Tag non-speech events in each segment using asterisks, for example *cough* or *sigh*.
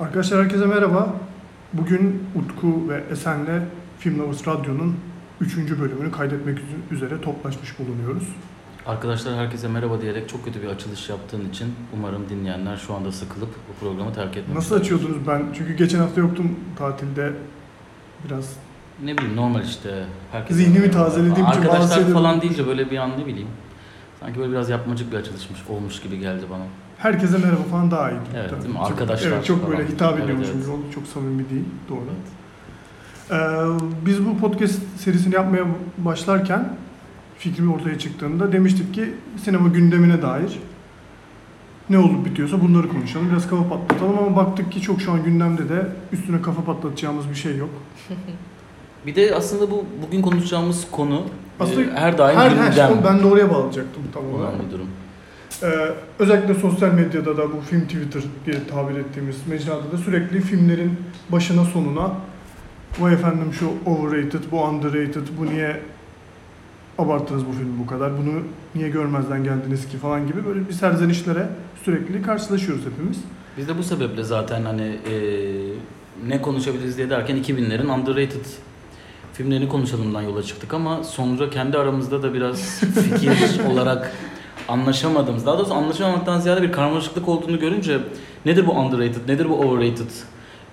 Arkadaşlar herkese merhaba. Bugün Utku ve Esen'le Film Lovers Radyo'nun 3. bölümünü kaydetmek üzere toplaşmış bulunuyoruz. Arkadaşlar herkese merhaba diyerek çok kötü bir açılış yaptığın için umarım dinleyenler şu anda sıkılıp bu programı terk etmemişler. Nasıl açıyordunuz ben? Çünkü geçen hafta yoktum tatilde. Biraz Ne bileyim normal işte. Herkes Zihnimi tazelediğim için Arkadaşlar falan deyince böyle bir an ne bileyim. Sanki böyle biraz yapmacık bir açılışmış olmuş gibi geldi bana. Herkese merhaba falan daha iyi. Evet, değil mi? Çok- Arkadaşlar Evet çok böyle falan. hitap Evet, ediyormuşum evet. oldu. Çok samimi değil. Doğru. Ee, biz bu podcast serisini yapmaya başlarken fikrim ortaya çıktığında demiştik ki sinema gündemine dair ne olup bitiyorsa bunları konuşalım. Biraz kafa patlatalım ama baktık ki çok şu an gündemde de üstüne kafa patlatacağımız bir şey yok. *laughs* Bir de aslında bu bugün konuşacağımız konu Aslında e, her daim Her, gündem her ben de oraya bağlayacaktım tam olarak. olan bir durum. Ee, özellikle sosyal medyada da bu film Twitter diye tabir ettiğimiz mecrada da sürekli filmlerin başına sonuna vay efendim şu overrated, bu underrated, bu niye abarttınız bu filmi bu kadar, bunu niye görmezden geldiniz ki falan gibi böyle bir serzenişlere sürekli karşılaşıyoruz hepimiz. Biz de bu sebeple zaten hani e, ne konuşabiliriz diye derken 2000'lerin underrated filmlerini konuşalımdan yola çıktık ama sonra kendi aramızda da biraz *laughs* fikir olarak anlaşamadığımız, daha doğrusu anlaşamamaktan ziyade bir karmaşıklık olduğunu görünce nedir bu underrated, nedir bu overrated?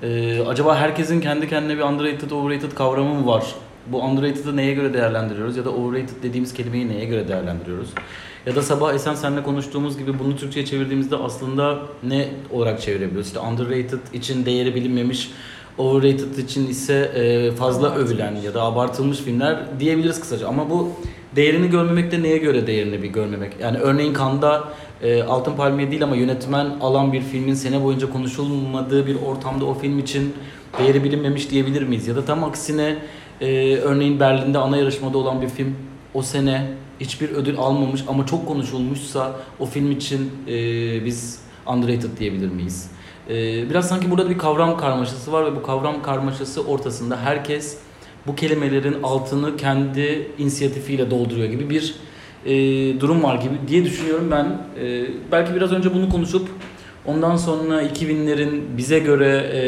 E, acaba herkesin kendi kendine bir underrated, overrated kavramı mı var? Bu underrated'ı neye göre değerlendiriyoruz ya da overrated dediğimiz kelimeyi neye göre değerlendiriyoruz? Ya da sabah Esen seninle konuştuğumuz gibi bunu Türkçe'ye çevirdiğimizde aslında ne olarak çevirebiliyoruz? İşte underrated için değeri bilinmemiş, overrated için ise e, fazla övülen ya da abartılmış filmler diyebiliriz kısaca. Ama bu değerini görmemek de neye göre değerini bir görmemek? Yani örneğin Cannes'da e, Altın Palmiye değil ama yönetmen alan bir filmin sene boyunca konuşulmadığı bir ortamda o film için değeri bilinmemiş diyebilir miyiz? Ya da tam aksine e, örneğin Berlin'de ana yarışmada olan bir film o sene hiçbir ödül almamış ama çok konuşulmuşsa o film için e, biz underrated diyebilir miyiz? E, biraz sanki burada bir kavram karmaşası var ve bu kavram karmaşası ortasında herkes bu kelimelerin altını kendi inisiyatifiyle dolduruyor gibi bir e, durum var gibi diye düşünüyorum ben. E, belki biraz önce bunu konuşup ondan sonra 2000'lerin bize göre e,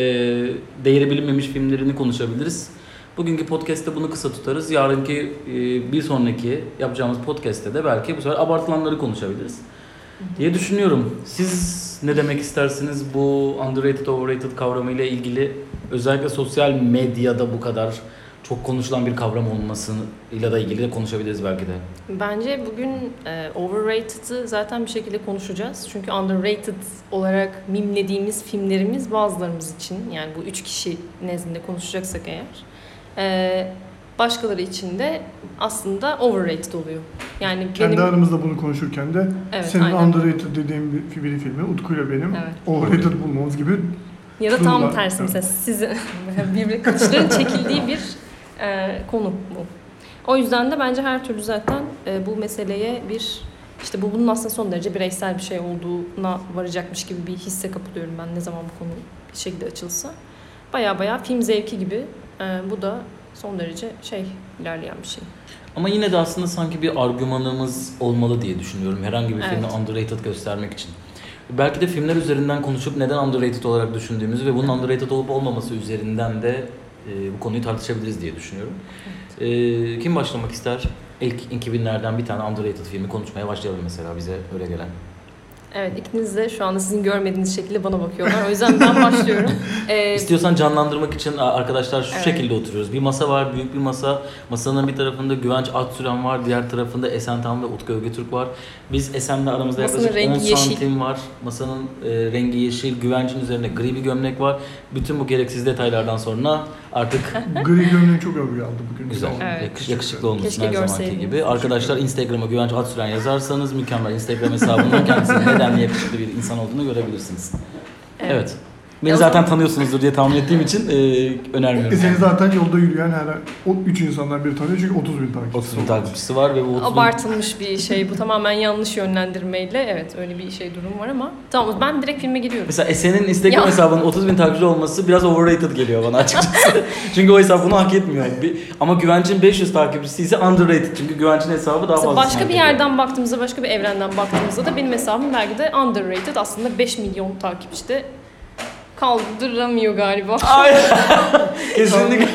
değeri bilinmemiş filmlerini konuşabiliriz. Bugünkü podcast'te bunu kısa tutarız. Yarınki e, bir sonraki yapacağımız podcast'te de belki bu sefer abartılanları konuşabiliriz diye düşünüyorum. Siz ne demek istersiniz bu underrated overrated kavramı ile ilgili özellikle sosyal medyada bu kadar çok konuşulan bir kavram olmasıyla da ilgili de konuşabiliriz belki de. Bence bugün e, overrated'ı zaten bir şekilde konuşacağız. Çünkü underrated olarak mimlediğimiz filmlerimiz bazılarımız için yani bu üç kişi nezdinde konuşacaksak eğer e, başkaları için de aslında overrated oluyor. Yani Kendi benim aramızda bunu konuşurken de evet senin aynen. underrated dediğim bir, bir filmi Utku ile benim Evet. overrated bulmamız gibi Ya da tam tersi mesela sizin *laughs* birbirine kılıçların çekildiği bir e, konu bu. O yüzden de bence her türlü zaten e, bu meseleye bir işte bu bunun aslında son derece bireysel bir şey olduğuna varacakmış gibi bir hisse kapılıyorum ben ne zaman bu konu bir şekilde açılsa. Baya baya film zevki gibi e, bu da son derece şey ilerleyen bir şey. Ama yine de aslında sanki bir argümanımız olmalı diye düşünüyorum herhangi bir Evet. filmi underrated göstermek için. Belki de filmler üzerinden konuşup neden underrated olarak düşündüğümüzü ve bunun underrated olup olmaması üzerinden de e, bu konuyu tartışabiliriz diye düşünüyorum. E, kim başlamak ister? İlk 2000'lerden bir tane underrated filmi konuşmaya başlayalım mesela bize öyle gelen. Evet ikiniz de şu anda sizin görmediğiniz şekilde bana bakıyorlar. O yüzden ben başlıyorum. *laughs* E, İstiyorsan canlandırmak için arkadaşlar şu Evet. şekilde oturuyoruz. Bir masa var, büyük bir masa. Masanın bir tarafında Güvenç Aksüren var, diğer tarafında Esen Tam ve Utku Ögetürk var. Biz Esen'le aramızda Masanın yaklaşık 10 rengi yeşil. santim var. Masanın e, rengi yeşil, Güvenç'in üzerine gri bir gömlek var. Bütün bu gereksiz detaylardan sonra artık gri gömleği çok övgü aldı bugün. güzel, Evet. yakış- yakışıklı olmuşsun her zamanki gibi. Arkadaşlar Instagram'a Güvenç Aksüren yazarsanız mükemmel Instagram hesabından kendisinin nedenli yakışıklı bir insan olduğunu görebilirsiniz. Evet. Beni o zaten zaman- tanıyorsunuzdur diye tahmin ettiğim için e, önermiyorum. E seni zaten yolda yürüyen her o üç insandan biri tanıyor çünkü 30 bin takipçisi 30 bin takipçisi var ve bu 30 bin Abartılmış bir şey bu tamamen yanlış yönlendirmeyle evet öyle bir şey durum var ama tamam ben direkt filme giriyorum. Mesela Esen'in Instagram Ya. hesabının 30 bin takipçi olması biraz overrated geliyor bana açıkçası. *laughs* çünkü o hesap bunu hak etmiyor. Bir- ama Güvenç'in 500 takipçisi ise underrated. Çünkü Güvenç'in hesabı daha Mesela fazla. başka bir yerden baktığımızda başka bir evrenden baktığımızda da benim hesabım belki de underrated aslında 5 milyon takipçide kaldıramıyor galiba. Ay, *laughs* kesinlikle,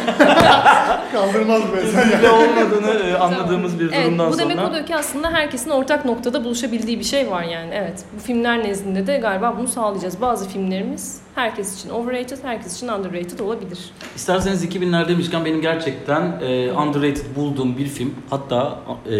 Kaldırmaz ya. kesinlikle olmadığını e, anladığımız bir Evet, durumdan bu demek sonra. oluyor ki aslında herkesin ortak noktada buluşabildiği bir şey var yani. Evet, bu filmler nezdinde de galiba bunu sağlayacağız. Bazı filmlerimiz herkes için overrated, herkes için underrated olabilir. İsterseniz 2000'ler demişken benim gerçekten e, underrated bulduğum bir film. Hatta e,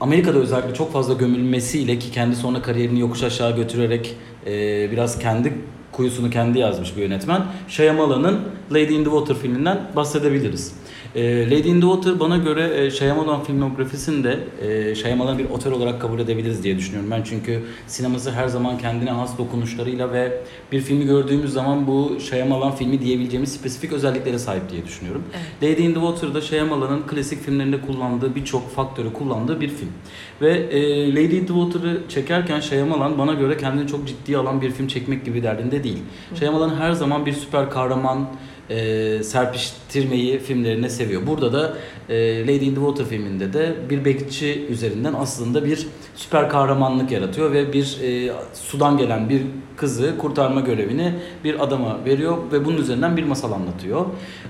Amerika'da özellikle çok fazla gömülmesiyle ki kendi sonra kariyerini yokuş aşağı götürerek e, biraz kendi kuyusunu kendi yazmış bir yönetmen. Shyamalan'ın Lady in the Water filminden bahsedebiliriz. E, Lady in the Water bana göre e, Shyamalan filmografisinde e, Shyamalan'ı bir otel olarak kabul edebiliriz diye düşünüyorum ben. Çünkü sineması her zaman kendine has dokunuşlarıyla ve bir filmi gördüğümüz zaman bu Shyamalan filmi diyebileceğimiz spesifik özelliklere sahip diye düşünüyorum. Lady in the Water'da Shyamalan'ın klasik filmlerinde kullandığı birçok faktörü kullandığı bir film. Ve e, Lady in the Water'ı çekerken Shyamalan bana göre kendini çok ciddiye alan bir film çekmek gibi derdinde değil. Shyamalan her zaman bir süper kahraman e, serpiştirmeyi filmlerine seviyor. Burada da e, Lady in the Water filminde de bir bekçi üzerinden aslında bir süper kahramanlık yaratıyor ve bir e, sudan gelen bir kızı kurtarma görevini bir adama veriyor ve bunun üzerinden bir masal anlatıyor.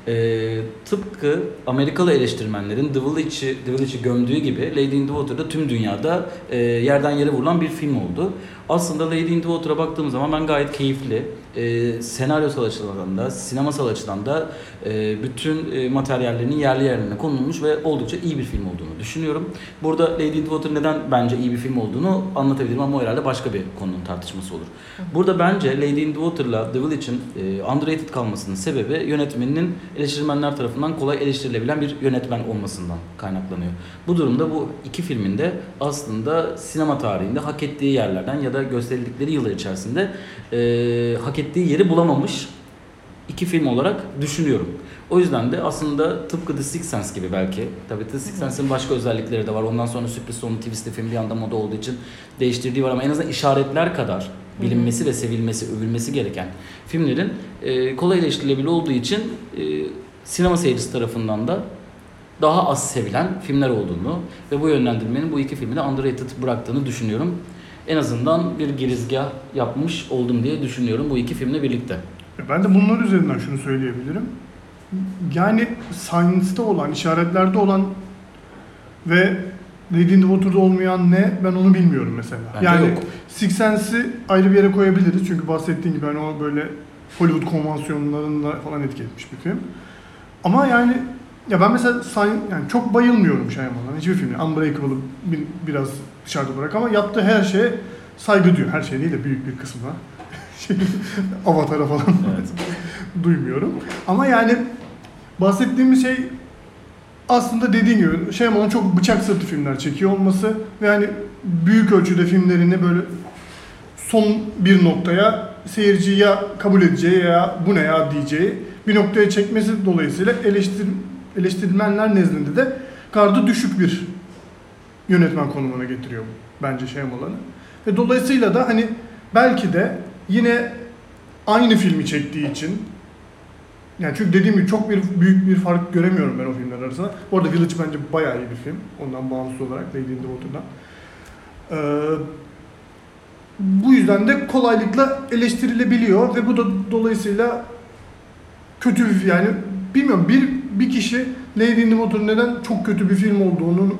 E, tıpkı Amerikalı eleştirmenlerin The Village'i The Village'i gömdüğü gibi Lady in the Water'da tüm dünyada e, yerden yere vurulan bir film oldu. Aslında Lady in the Water'a baktığım zaman ben gayet keyifli, e, senaryosal açıdan da, sinemasal açıdan da e, bütün e, materyallerinin yerli yerine konulmuş ve oldukça iyi bir film olduğunu düşünüyorum. Burada Lady in the Water neden bence iyi bir film olduğunu anlatabilirim ama o herhalde başka bir konunun tartışması olur. Burada bence Lady in the Water'la The Village'in e, underrated kalmasının sebebi yönetmeninin eleştirmenler tarafından kolay eleştirilebilen bir yönetmen olmasından kaynaklanıyor. Bu durumda bu iki filmin de aslında sinema tarihinde hak ettiği yerlerden ya da gösterildikleri yıllar içerisinde e, hak ettiği yeri bulamamış iki film olarak düşünüyorum. O yüzden de aslında tıpkı The Sixth Sense gibi belki. Tabii The Sixth Sense'in başka özellikleri de var. Ondan sonra sürpriz sonu twistli film bir anda moda olduğu için değiştirdiği var ama en azından işaretler kadar bilinmesi ve sevilmesi, övülmesi gereken filmlerin e, kolay eleştirilebilir olduğu için e, sinema seyircisi tarafından da daha az sevilen filmler olduğunu ve bu yönlendirmenin bu iki filmi de underrated bıraktığını düşünüyorum. En azından bir girizgah yapmış oldum diye düşünüyorum bu iki filmle birlikte. E, Ben de bunlar üzerinden şunu söyleyebilirim. Yani Science'da olan, işaretlerde olan ve Lady in the Water'da olmayan ne ben onu bilmiyorum mesela. Bence yani yok. Six Sense'i ayrı bir yere koyabiliriz çünkü bahsettiğin gibi hani o böyle Hollywood konvansiyonlarında falan etki etmiş bir film. Ama yani ya ben mesela yani çok bayılmıyorum Shyamalan'a hiçbir filmde. Unbreakable'ı bir- biraz dışarıda bırak ama yaptığı her şeye saygı duyuyor. Her şey değil de büyük bir kısmına. *laughs* Şey, Avatar'a falan Evet. *laughs* duymuyorum. Ama yani bahsettiğimiz şey aslında dediğin gibi Shyamalan çok bıçak sırtı filmler çekiyor olması ve yani büyük ölçüde filmlerini böyle son bir noktaya seyirciyi ya kabul edeceği ya bu ne ya diyeceği bir noktaya çekmesi dolayısıyla eleştir, eleştirmenler nezdinde de gardı düşük bir yönetmen konumuna getiriyor bence Shyamalan'ı. Ve dolayısıyla da hani belki de yine aynı filmi çektiği için yani çünkü dediğim gibi çok bir büyük bir fark göremiyorum ben o filmler arasında. Bu arada Village bence bayağı iyi bir film. Ondan bağımsız olarak Lady in the Water'dan. Ee, bu yüzden de kolaylıkla eleştirilebiliyor ve bu da dolayısıyla kötü bir yani bilmiyorum bir bir kişi Lady in the Water neden çok kötü bir film olduğunu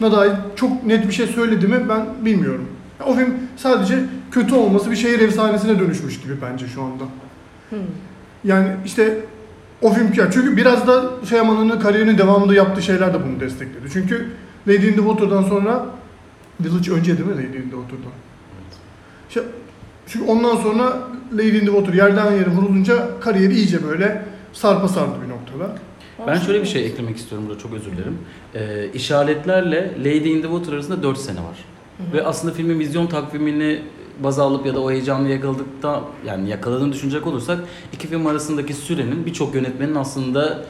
dair çok net bir şey söyledi mi ben bilmiyorum. O film sadece kötü olması bir şehir efsanesine dönüşmüş gibi bence şu anda. Hmm. Yani işte o film ya çünkü biraz da Shyamalan'ın kariyerinin devamında yaptığı şeyler de bunu destekledi. Çünkü Lady in the Water'dan sonra Village önce değil mi Lady in the Water'dan? İşte, çünkü ondan sonra Lady in the Water yerden yere vurulunca kariyeri iyice böyle sarpa sardı bir noktada. Ben şöyle bir şey eklemek istiyorum burada çok özür dilerim. Ee, işaretlerle Lady in the Water arasında 4 sene var. Ve aslında filmin vizyon takvimini baz alıp ya da o heyecanı yakaladıkta yani yakaladığını düşünecek olursak iki film arasındaki sürenin birçok yönetmenin aslında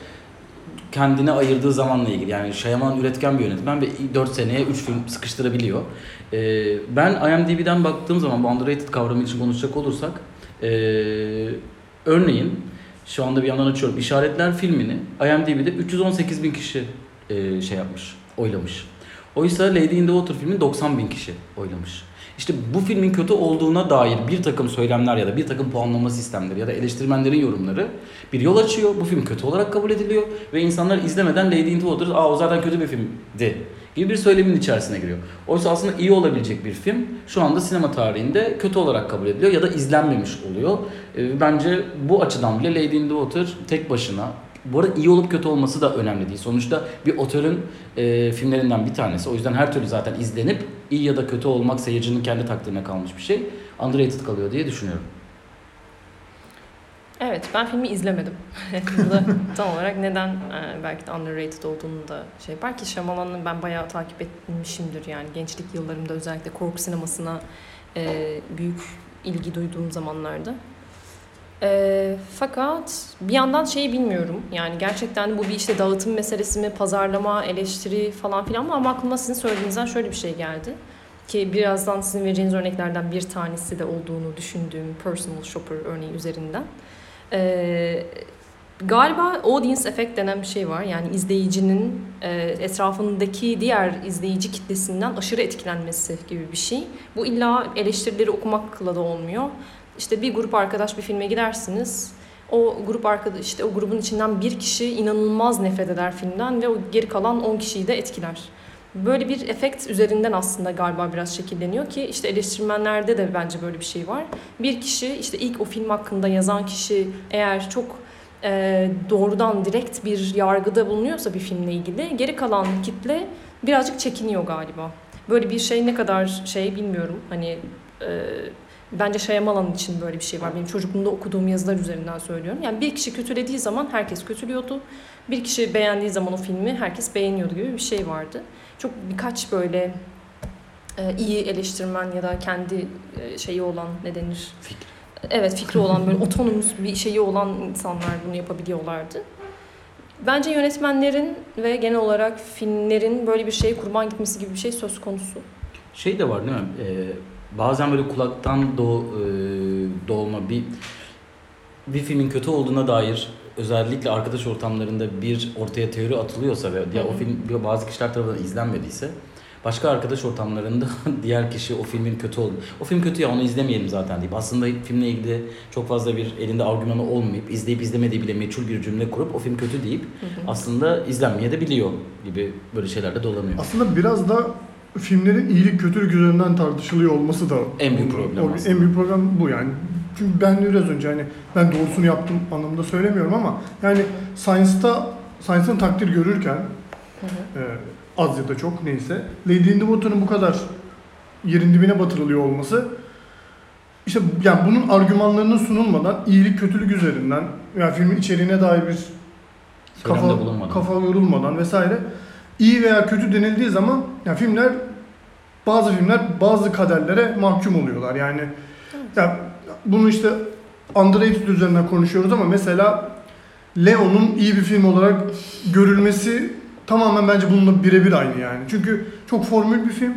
kendine ayırdığı zamanla ilgili. Yani Shyamalan üretken bir yönetmen ve 4 seneye 3 film sıkıştırabiliyor. Ee, ben IMDb'den baktığım zaman bu underrated kavramı için konuşacak olursak ee, örneğin şu anda bir yandan açıyorum. İşaretler filmini IMDb'de 318 bin kişi ee, şey yapmış, oylamış. Oysa Lady in the Water filmi 90 bin kişi oylamış. İşte bu filmin kötü olduğuna dair bir takım söylemler ya da bir takım puanlama sistemleri ya da eleştirmenlerin yorumları bir yol açıyor. Bu film kötü olarak kabul ediliyor ve insanlar izlemeden Lady in the Water aa o zaten kötü bir filmdi gibi bir söylemin içerisine giriyor. Oysa aslında iyi olabilecek bir film şu anda sinema tarihinde kötü olarak kabul ediliyor ya da izlenmemiş oluyor. Ee, Bence bu açıdan bile Lady in the Water tek başına bu arada iyi olup kötü olması da önemli değil. Sonuçta bir otörün e, filmlerinden bir tanesi. O yüzden her türlü zaten izlenip iyi ya da kötü olmak seyircinin kendi takdirine kalmış bir şey. Underrated kalıyor diye düşünüyorum. Evet, ben filmi izlemedim. *laughs* Bu da tam olarak neden e, belki de underrated olduğunu da şey yapar ki ben bayağı takip etmişimdir yani gençlik yıllarımda özellikle korku sinemasına e, büyük ilgi duyduğum zamanlarda. E, fakat bir yandan şeyi bilmiyorum yani gerçekten bu bir işte dağıtım meselesi mi, pazarlama, eleştiri falan filan mı ama aklıma sizin söylediğinizden şöyle bir şey geldi. Ki birazdan sizin vereceğiniz örneklerden bir tanesi de olduğunu düşündüğüm personal shopper örneği üzerinden. Ee, galiba audience effect denen bir şey var. Yani izleyicinin e, etrafındaki diğer izleyici kitlesinden aşırı etkilenmesi gibi bir şey. Bu illa eleştirileri okumakla da olmuyor. İşte bir grup arkadaş bir filme gidersiniz. O grup arkadaş işte o grubun içinden bir kişi inanılmaz nefret eder filmden ve o geri kalan 10 kişiyi de etkiler. Böyle bir efekt üzerinden aslında galiba biraz şekilleniyor ki işte eleştirmenlerde de bence böyle bir şey var. Bir kişi işte ilk o film hakkında yazan kişi eğer çok e, doğrudan direkt bir yargıda bulunuyorsa bir filmle ilgili geri kalan kitle birazcık çekiniyor galiba. Böyle bir şey ne kadar şey bilmiyorum. Hani e, bence Shyamalan için böyle bir şey var. Benim çocukluğumda okuduğum yazılar üzerinden söylüyorum. Yani bir kişi kötülediği zaman herkes kötülüyordu. Bir kişi beğendiği zaman o filmi herkes beğeniyordu gibi bir şey vardı. Çok birkaç böyle e, iyi eleştirmen ya da kendi e, şeyi olan ne denir? Fikri. Evet fikri olan böyle *laughs* otonomuz bir şeyi olan insanlar bunu yapabiliyorlardı. Bence yönetmenlerin ve genel olarak filmlerin böyle bir şeye kurban gitmesi gibi bir şey söz konusu. Şey de var değil mi? Ee, bazen böyle kulaktan doğ, e, doğma bir bir filmin kötü olduğuna dair özellikle arkadaş ortamlarında bir ortaya teori atılıyorsa ve diğer Hı o film bazı kişiler tarafından izlenmediyse başka arkadaş ortamlarında *laughs* diğer kişi o filmin kötü olduğunu o film kötü ya onu izlemeyelim zaten deyip aslında filmle ilgili çok fazla bir elinde argümanı olmayıp izleyip izlemediği bile meçhul bir cümle kurup o film kötü deyip Hı hı. aslında izlenmeye de biliyor gibi böyle şeyler de dolanıyor. Aslında biraz da filmlerin iyilik kötülük üzerinden tartışılıyor olması da En büyük problem o- aslında. En büyük problem bu yani. Çünkü ben biraz önce hani ben doğrusunu yaptım anlamında söylemiyorum ama yani Science'ta Science'ın takdir görürken Hı hı. e, az ya da çok neyse Lady in the Water'ın bu kadar yerin dibine batırılıyor olması işte yani bunun argümanlarının sunulmadan iyilik kötülük üzerinden yani filmin içeriğine dair bir kafa, kafa yorulmadan vesaire iyi veya kötü denildiği zaman ya filmler bazı filmler bazı kaderlere mahkum oluyorlar. Yani ya bunu işte underrated üzerinden konuşuyoruz ama mesela Leon'un iyi bir film olarak görülmesi tamamen bence bununla birebir aynı yani. Çünkü çok formül bir film.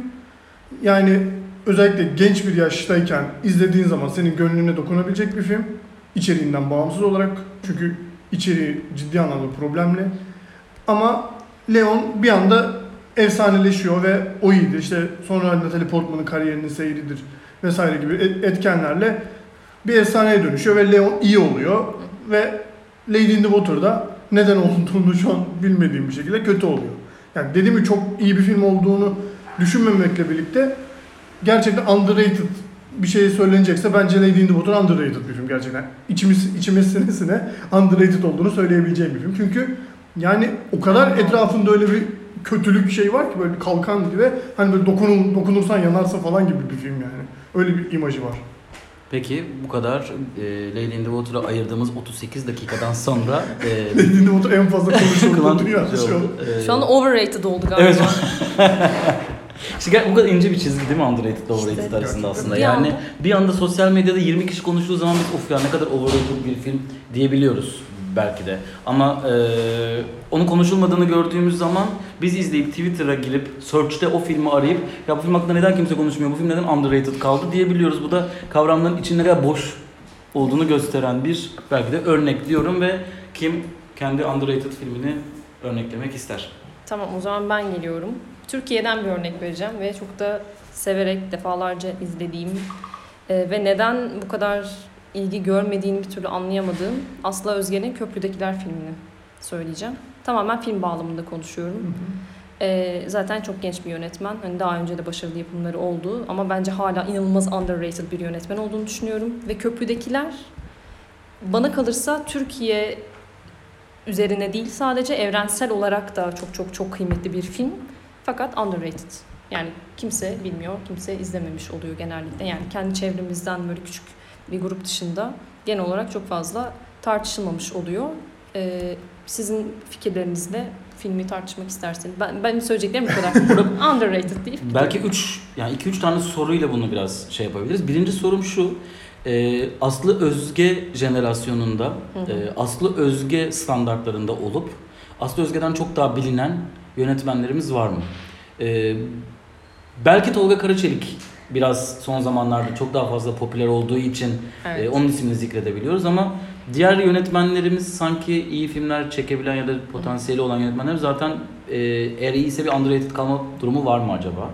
Yani özellikle genç bir yaştayken izlediğin zaman senin gönlüne dokunabilecek bir film. İçeriğinden bağımsız olarak. Çünkü içeriği ciddi anlamda problemli. Ama Leon bir anda efsaneleşiyor ve o iyidir. İşte sonra Natalie Portman'ın kariyerinin seyridir vesaire gibi et- etkenlerle bir efsaneye dönüşüyor ve Leon iyi oluyor ve Lady in the Water'da neden olduğunu şu an bilmediğim bir şekilde kötü oluyor. Yani dediğim gibi çok iyi bir film olduğunu düşünmemekle birlikte gerçekten underrated bir şey söylenecekse bence Lady in the Water underrated bir film gerçekten. İçimiz, içimiz sinesine underrated olduğunu söyleyebileceğim bir film. Çünkü yani o kadar etrafında öyle bir kötülük şey var ki böyle bir kalkan gibi hani böyle dokunur, dokunursan yanarsa falan gibi bir film yani. Öyle bir imajı var. Peki bu kadar e, Lady in the Water'a ayırdığımız 38 dakikadan sonra *laughs* e, Lady in the Water en fazla dünyada şey şu an. E, Şu an overrated oldu galiba. Evet. *laughs* İşte bu kadar ince bir çizgi değil mi underrated overrated İşte. arasında aslında. Bir yani anda- bir anda sosyal medyada 20 kişi konuştuğu zaman biz of ya ne kadar overrated bir film diyebiliyoruz belki de. Ama e, onun konuşulmadığını gördüğümüz zaman biz izleyip Twitter'a girip search'te o filmi arayıp ya bu film hakkında neden kimse konuşmuyor, bu film neden underrated kaldı diyebiliyoruz. Bu da kavramların içinde kadar boş olduğunu gösteren bir belki de örnek diyorum ve kim kendi underrated filmini örneklemek ister. Tamam o zaman ben geliyorum. Türkiye'den bir örnek vereceğim ve çok da severek defalarca izlediğim e, ve neden bu kadar ilgi görmediğini bir türlü anlayamadığım Aslı Özge'nin Köprüdekiler filmini söyleyeceğim. Tamamen film bağlamında konuşuyorum. E, zaten çok genç bir yönetmen. Hani daha önce de başarılı yapımları oldu ama bence hala inanılmaz underrated bir yönetmen olduğunu düşünüyorum. Ve Köprüdekiler bana kalırsa Türkiye üzerine değil sadece evrensel olarak da çok çok çok kıymetli bir film. Fakat underrated. Yani kimse bilmiyor, kimse izlememiş oluyor genellikle. Yani kendi çevremizden böyle küçük bir grup dışında genel olarak çok fazla tartışılmamış oluyor. Ee, sizin fikirlerinizle filmi tartışmak isterseniz. Ben, benim söyleyeceklerim bu kadar. *laughs* underrated değil. Belki 3 yani 2 3 tane soruyla bunu biraz şey yapabiliriz. Birinci sorum şu. e, Aslı Özge jenerasyonunda, Hı hı. e, Aslı Özge standartlarında olup Aslı Özge'den çok daha bilinen yönetmenlerimiz var mı? E, belki Tolga Karaçelik biraz son zamanlarda çok daha fazla popüler olduğu için Evet. e, onun ismini zikredebiliyoruz ama diğer yönetmenlerimiz sanki iyi filmler çekebilen ya da potansiyeli olan yönetmenler zaten e, eğer iyiyse bir underrated kalma durumu var mı acaba?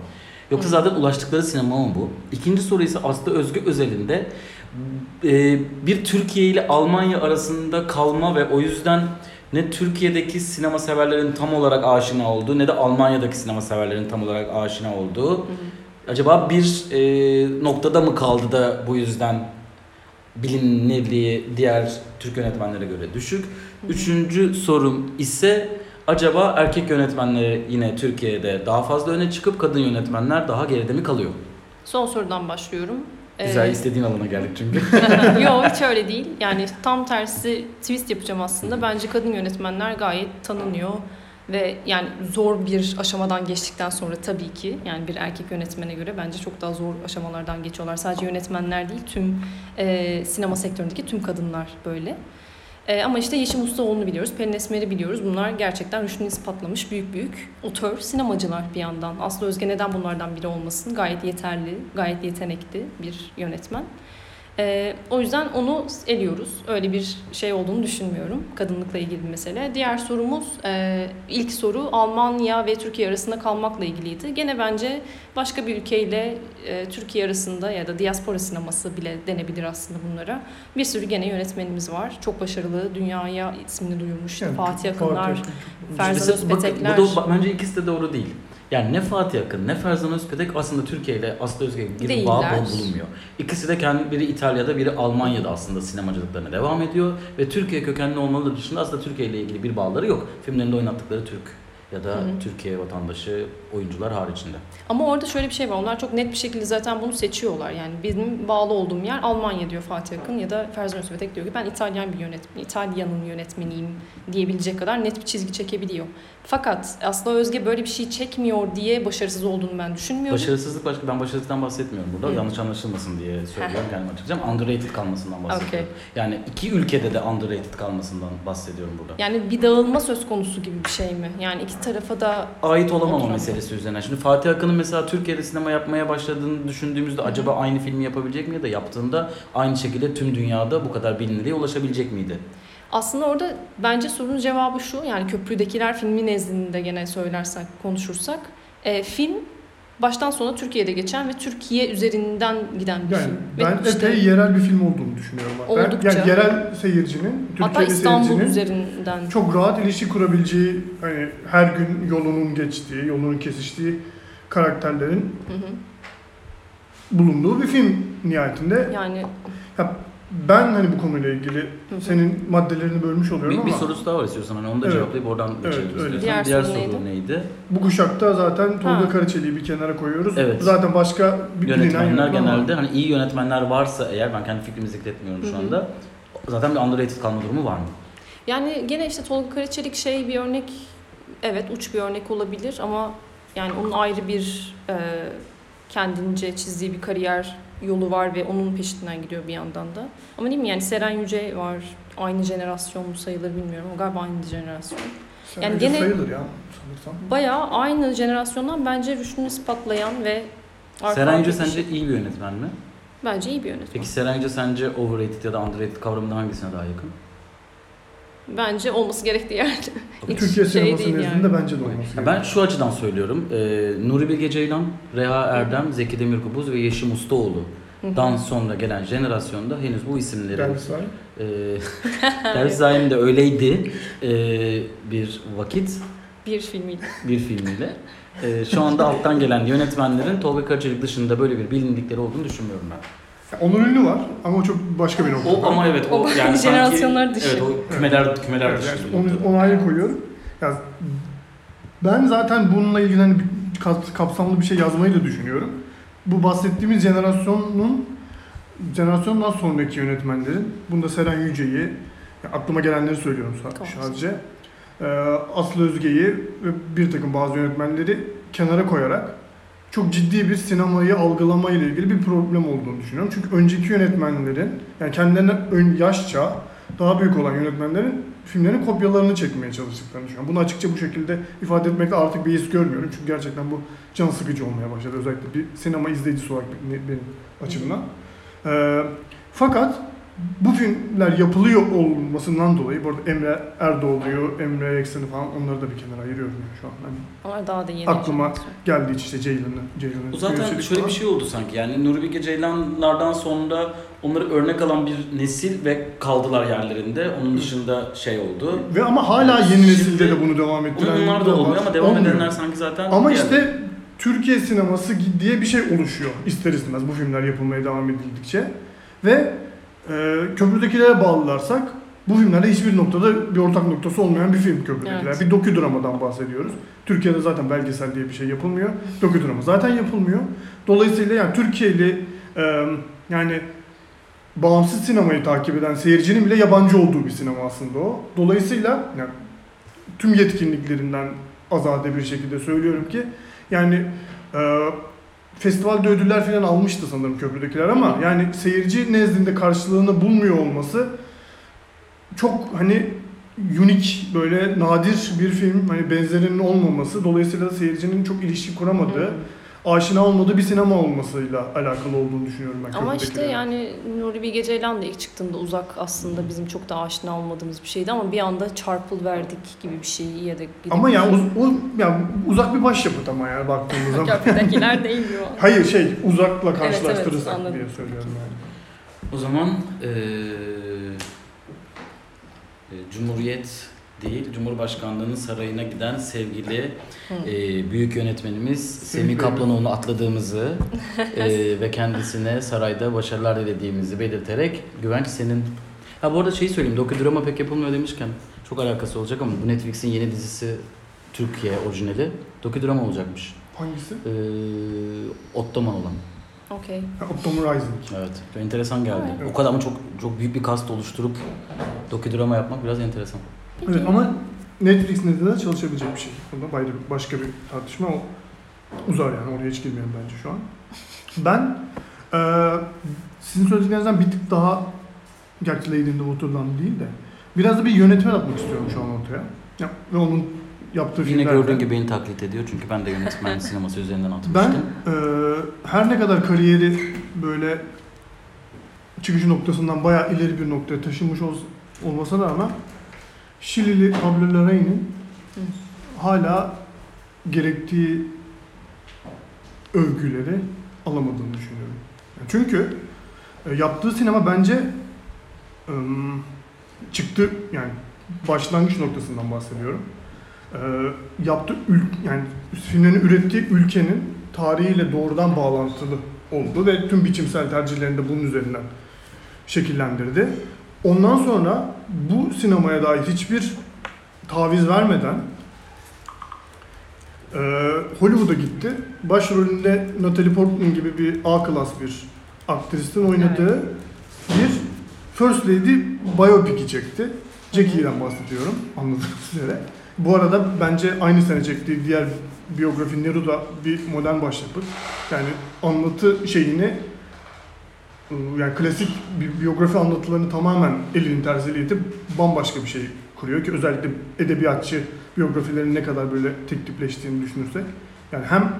Yoksa zaten ulaştıkları sinema mı bu? İkinci soru ise Aslı Özgü özelinde e, bir Türkiye ile Almanya arasında kalma ve o yüzden ne Türkiye'deki sinema severlerin tam olarak aşina olduğu ne de Almanya'daki sinema severlerin tam olarak aşina olduğu Hı hı. Acaba bir e, noktada mı kaldı da bu yüzden bilinirliği diğer Türk yönetmenlere göre düşük? Üçüncü sorum ise acaba erkek yönetmenleri yine Türkiye'de daha fazla öne çıkıp kadın yönetmenler daha geride mi kalıyor? Son sorudan başlıyorum. Güzel Ee, istediğin alana geldik çünkü. *laughs* Yok hiç öyle değil. Yani tam tersi twist yapacağım aslında. Bence kadın yönetmenler gayet tanınıyor. Ve yani zor bir aşamadan geçtikten sonra tabii ki yani bir erkek yönetmene göre bence çok daha zor aşamalardan geçiyorlar. Sadece yönetmenler değil tüm e, sinema sektöründeki tüm kadınlar böyle. E, ama işte Yeşim Ustaoğlu'nu biliyoruz, Pelin Esmer'i biliyoruz. Bunlar gerçekten rüştünü ispatlamış büyük büyük otör sinemacılar bir yandan. Aslı Özge neden bunlardan biri olmasın? Gayet yeterli, gayet yetenekli bir yönetmen. Ee, o yüzden onu eliyoruz. Öyle bir şey olduğunu düşünmüyorum. Kadınlıkla ilgili bir mesele. Diğer sorumuz, e, ilk soru Almanya ve Türkiye arasında kalmakla ilgiliydi. Gene bence başka bir ülkeyle e, Türkiye arasında ya da diaspora sineması bile denebilir aslında bunlara. Bir sürü gene yönetmenimiz var. Çok başarılı, dünyaya ismini duyurmuş. Yani Fatih Akınlar, Mesela bakın, Özpetekler. Bu da bence ikisi de doğru değil. Yani ne Fatih Akın ne Ferzan Özpetek aslında Türkiye ile Aslı Özge gibi bir bağ Değiller. bulunmuyor. İkisi de kendi biri İtalya'da biri Almanya'da aslında sinemacılıklarına devam ediyor ve Türkiye kökenli olmaları dışında aslında Türkiye ile ilgili bir bağları yok. Filmlerinde oynattıkları Türk ya da Hı hı. Türkiye vatandaşı oyuncular haricinde. Ama orada şöyle bir şey var. Onlar çok net bir şekilde zaten bunu seçiyorlar. Yani benim bağlı olduğum yer Almanya diyor Fatih Akın ya da Ferzan Özpetek diyor ki ben İtalyan bir yönetmen, İtalya'nın yönetmeniyim diyebilecek kadar net bir çizgi çekebiliyor. Fakat Aslı Özge böyle bir şey çekmiyor diye başarısız olduğunu ben düşünmüyorum. Başarısızlık başka ben başarısızlıktan bahsetmiyorum burada. Hı. Yanlış anlaşılmasın diye söylüyorum kendime açıklayacağım. Underrated kalmasından bahsediyorum. Yani iki ülkede de underrated kalmasından bahsediyorum burada. Yani bir dağılma söz konusu gibi bir şey mi? Yani iki tarafa da ait olamama meselesi üzerine. Şimdi Fatih Akın'ın mesela Türkiye'de sinema yapmaya başladığını düşündüğümüzde hı. acaba aynı filmi yapabilecek mi ya da yaptığında aynı şekilde tüm dünyada bu kadar bilinirliğe ulaşabilecek miydi? Aslında orada bence sorunun cevabı şu yani Köprüdekiler filmi nezdinde gene söylersek konuşursak e, film baştan sona Türkiye'de geçen ve Türkiye üzerinden giden bir Yani film. ben ve işte, epey yerel bir film olduğunu düşünüyorum. Ben, Oldukça. yani yerel seyircinin, hatta Türkiye'li İstanbul seyircinin üzerinden çok rahat ilişki kurabileceği, hani her gün yolunun geçtiği, yolunun kesiştiği karakterlerin Hı hı. bulunduğu bir film nihayetinde. yani Ben hani bu konuyla ilgili hı hı. senin maddelerini bölmüş oluyorum Bir, bir ama sorusu daha var istiyorsan hani onu da Evet. cevaplayıp oradan Evet, geçelim öyle. istiyorsan. Diğer Diğer, soru soru neydi? bu kuşakta zaten Tolga Ha. Karaçelik'i bir kenara koyuyoruz. Evet. Zaten başka bir Yönetmenler genelde hani iyi yönetmenler varsa eğer ben kendi fikrimi zikretmiyorum Hı şu hı. anda. Zaten bir underrated kalma durumu var mı? yani gene işte Tolga Karaçelik şey bir örnek evet uç bir örnek olabilir ama yani onun ayrı bir e, kendince çizdiği bir kariyer yolu var ve onun peşinden gidiyor bir yandan da. Ama değil mi yani Seren Yüce var. Aynı jenerasyon mu sayılır bilmiyorum. O galiba aynı jenerasyon. Sen Yani gene- sayılır ya sanırsam. Bayağı aynı jenerasyondan bence rüştünü ispatlayan ve Seren Yüce sence şey- iyi bir yönetmen mi? Bence iyi bir yönetmen. Peki Seren Yüce sence overrated ya da underrated kavramında hangisine daha yakın? Bence olması gerektiği yerde. Hiç Türkiye şey sineması nezdinde yani. bence de olması Ya ben şu açıdan söylüyorum. Ee, Nuri Bilge Ceylan, Reha Erdem, Zeki Demirkubuz ve Yeşim Ustaoğlu'dan sonra gelen jenerasyonda henüz bu isimlerin Dergi sahibi. *laughs* e, Derviş de öyleydi e, bir vakit Bir filmiyle. bir filmiyle. E, şu anda alttan gelen yönetmenlerin Tolga Karacalik dışında böyle bir bilindikleri olduğunu düşünmüyorum ben. Onur Ünlü var ama o çok başka bir nokta. O ama evet o, O yani sanki- jenerasyonlar dışı. Evet o kümeler kümeler Evet, dışı. yani bir onu, onu ayrı koyuyorum. Ya, ben zaten bununla ilgili hani bir kapsamlı bir şey yazmayı da düşünüyorum. Bu bahsettiğimiz jenerasyonun jenerasyondan sonraki yönetmenlerin, bunda Seren Yüce'yi, ya aklıma gelenleri söylüyorum sa- Tamam. sadece. Ee, Aslı Özge'yi ve bir takım bazı yönetmenleri kenara koyarak çok ciddi bir sinemayı algılama ile ilgili bir problem olduğunu düşünüyorum. Çünkü önceki yönetmenlerin, yani kendilerine ön yaşça daha büyük olan yönetmenlerin filmlerin kopyalarını çekmeye çalıştıklarını düşünüyorum. Bunu açıkça bu şekilde ifade etmekte artık bir his görmüyorum. Çünkü gerçekten bu can sıkıcı olmaya başladı. Özellikle bir sinema izleyicisi olarak benim açımdan. Ee, fakat bu filmler yapılıyor olmasından dolayı, bu arada Emre Erdoğdu'yu, Emre Eksen'i falan onları da bir kenara ayırıyorum yani şu an. Hani Ama daha da yeni. Aklıma geldiği için işte Ceylan'ı, Ceylan'ı zaten şöyle bir şey oldu sanki yani Nuri Bilge Ceylanlardan sonra onları örnek alan bir nesil ve kaldılar yerlerinde. Onun dışında şey oldu. Ve ama hala yeni Şimdi- nesilde de bunu devam ettiren Onlar da var. olmuyor ama devam Olmuyor. edenler sanki zaten Ama diğer- işte Türkiye sineması diye bir şey oluşuyor ister istemez bu filmler yapılmaya devam edildikçe. Ve e, köprüdekilere bağlılarsak bu filmlerde hiçbir noktada bir ortak noktası olmayan bir film köprüdekiler. Evet. Bir doküdramadan bahsediyoruz. Türkiye'de zaten belgesel diye bir şey yapılmıyor. Doküdrama zaten yapılmıyor. Dolayısıyla yani Türkiye'li e, yani bağımsız sinemayı takip eden seyircinin bile yabancı olduğu bir sinema aslında o. Dolayısıyla yani tüm yetkinliklerinden azade bir şekilde söylüyorum ki yani e, festivalde ödüller falan almıştı sanırım köprüdekiler ama yani seyirci nezdinde karşılığını bulmuyor olması çok hani unik böyle nadir bir film. Hani benzerinin olmaması dolayısıyla seyircinin çok ilişki kuramadığı aşina olmadığı bir sinema olmasıyla alakalı olduğunu düşünüyorum ben Ama işte yani Nuri Bilge Ceylan da ilk çıktığında uzak aslında bizim çok da aşina olmadığımız bir şeydi ama bir anda çarpıl verdik gibi bir şey ya da ama yani uz, o, yani uzak bir başyapıt ama yani baktığımız *laughs* zaman. Köprüdekiler değmiyor. *laughs* Hayır şey uzakla Evet, evet, karşılaştırırsak anladım. diye söylüyorum yani. O zaman eee, e, Cumhuriyet değil, Cumhurbaşkanlığının sarayına giden sevgili eee, büyük yönetmenimiz Semih. Kaplanoğlu'nu atladığımızı eee, *laughs* ve kendisine sarayda başarılar dilediğimizi belirterek Güvenç senin... Ha bu arada şeyi söyleyeyim, dokudrama pek yapılmıyor demişken çok alakası olacak ama bu Netflix'in yeni dizisi Türkiye orijinali dokudrama olacakmış. Hangisi? Eee Ottoman olan. Okey. Optum Rising. Evet. Çok enteresan geldi. Evet. O kadar ama çok çok büyük bir kast oluşturup dokudrama yapmak biraz enteresan. Evet ama Netflix nedeniyle çalışabilecek bir şey. Bunda bayra- başka bir tartışma o uzar yani oraya hiç girmeyelim bence şu an. Ben eee sizin söylediklerinizden bir tık daha gerçi Lady in the Water'dan değil de biraz da bir yönetmen atmak istiyorum şu an ortaya. Ya, ve onun yaptığı Yine filmlerde. gördüğün gibi beni taklit ediyor çünkü ben de yönetmen *laughs* sineması üzerinden atmıştım. Ben eee, her ne kadar kariyeri böyle çıkış noktasından bayağı ileri bir noktaya taşınmış ol, olmasa da ama Şilili Hı. hala gerektiği övgüleri alamadığını düşünüyorum. Çünkü e, yaptığı sinema bence ım, çıktı yani başlangıç noktasından bahsediyorum. E, yaptığı ül yani filmlerini ürettiği ülkenin tarihiyle doğrudan bağlantılı oldu ve tüm biçimsel tercihlerini de bunun üzerinden şekillendirdi. Ondan sonra bu sinemaya dair hiçbir taviz vermeden e, Hollywood'a gitti. Başrolünde Natalie Portman gibi bir A klas bir aktristin oynadığı bir First Lady biopic çekti. Jackie'den bahsediyorum anladığınız üzere. Bu arada bence aynı sene çektiği diğer biyografi Neruda bir modern başyapıt. Yani anlatı şeyini yani klasik bir biyografi anlatılarını tamamen elinin tersiyle itip bambaşka bir şey kuruyor ki özellikle edebiyatçı biyografilerin ne kadar böyle tek tipleştiğini düşünürsek. Yani hem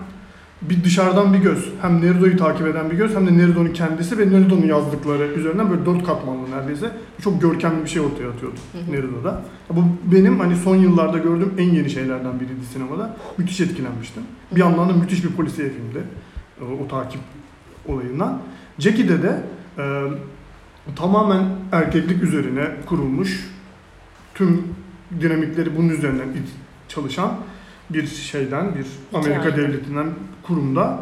bir dışarıdan bir göz. Hem Nerudo'yu takip eden bir göz hem de Nerudo'nun kendisi ve Nerudo'nun yazdıkları üzerinden böyle dört katmanlı neredeyse. Çok görkemli bir şey ortaya atıyordu Hı hı. Nerudo'da. Bu benim hani son yıllarda gördüğüm en yeni şeylerden biriydi sinemada. Müthiş etkilenmiştim. Bir yandan da müthiş bir polisiye filmdi. O, o takip olayından. Jackie'de de e, tamamen erkeklik üzerine kurulmuş tüm dinamikleri bunun üzerinden çalışan bir şeyden, bir Amerika Hikaye. devletinden, kurumda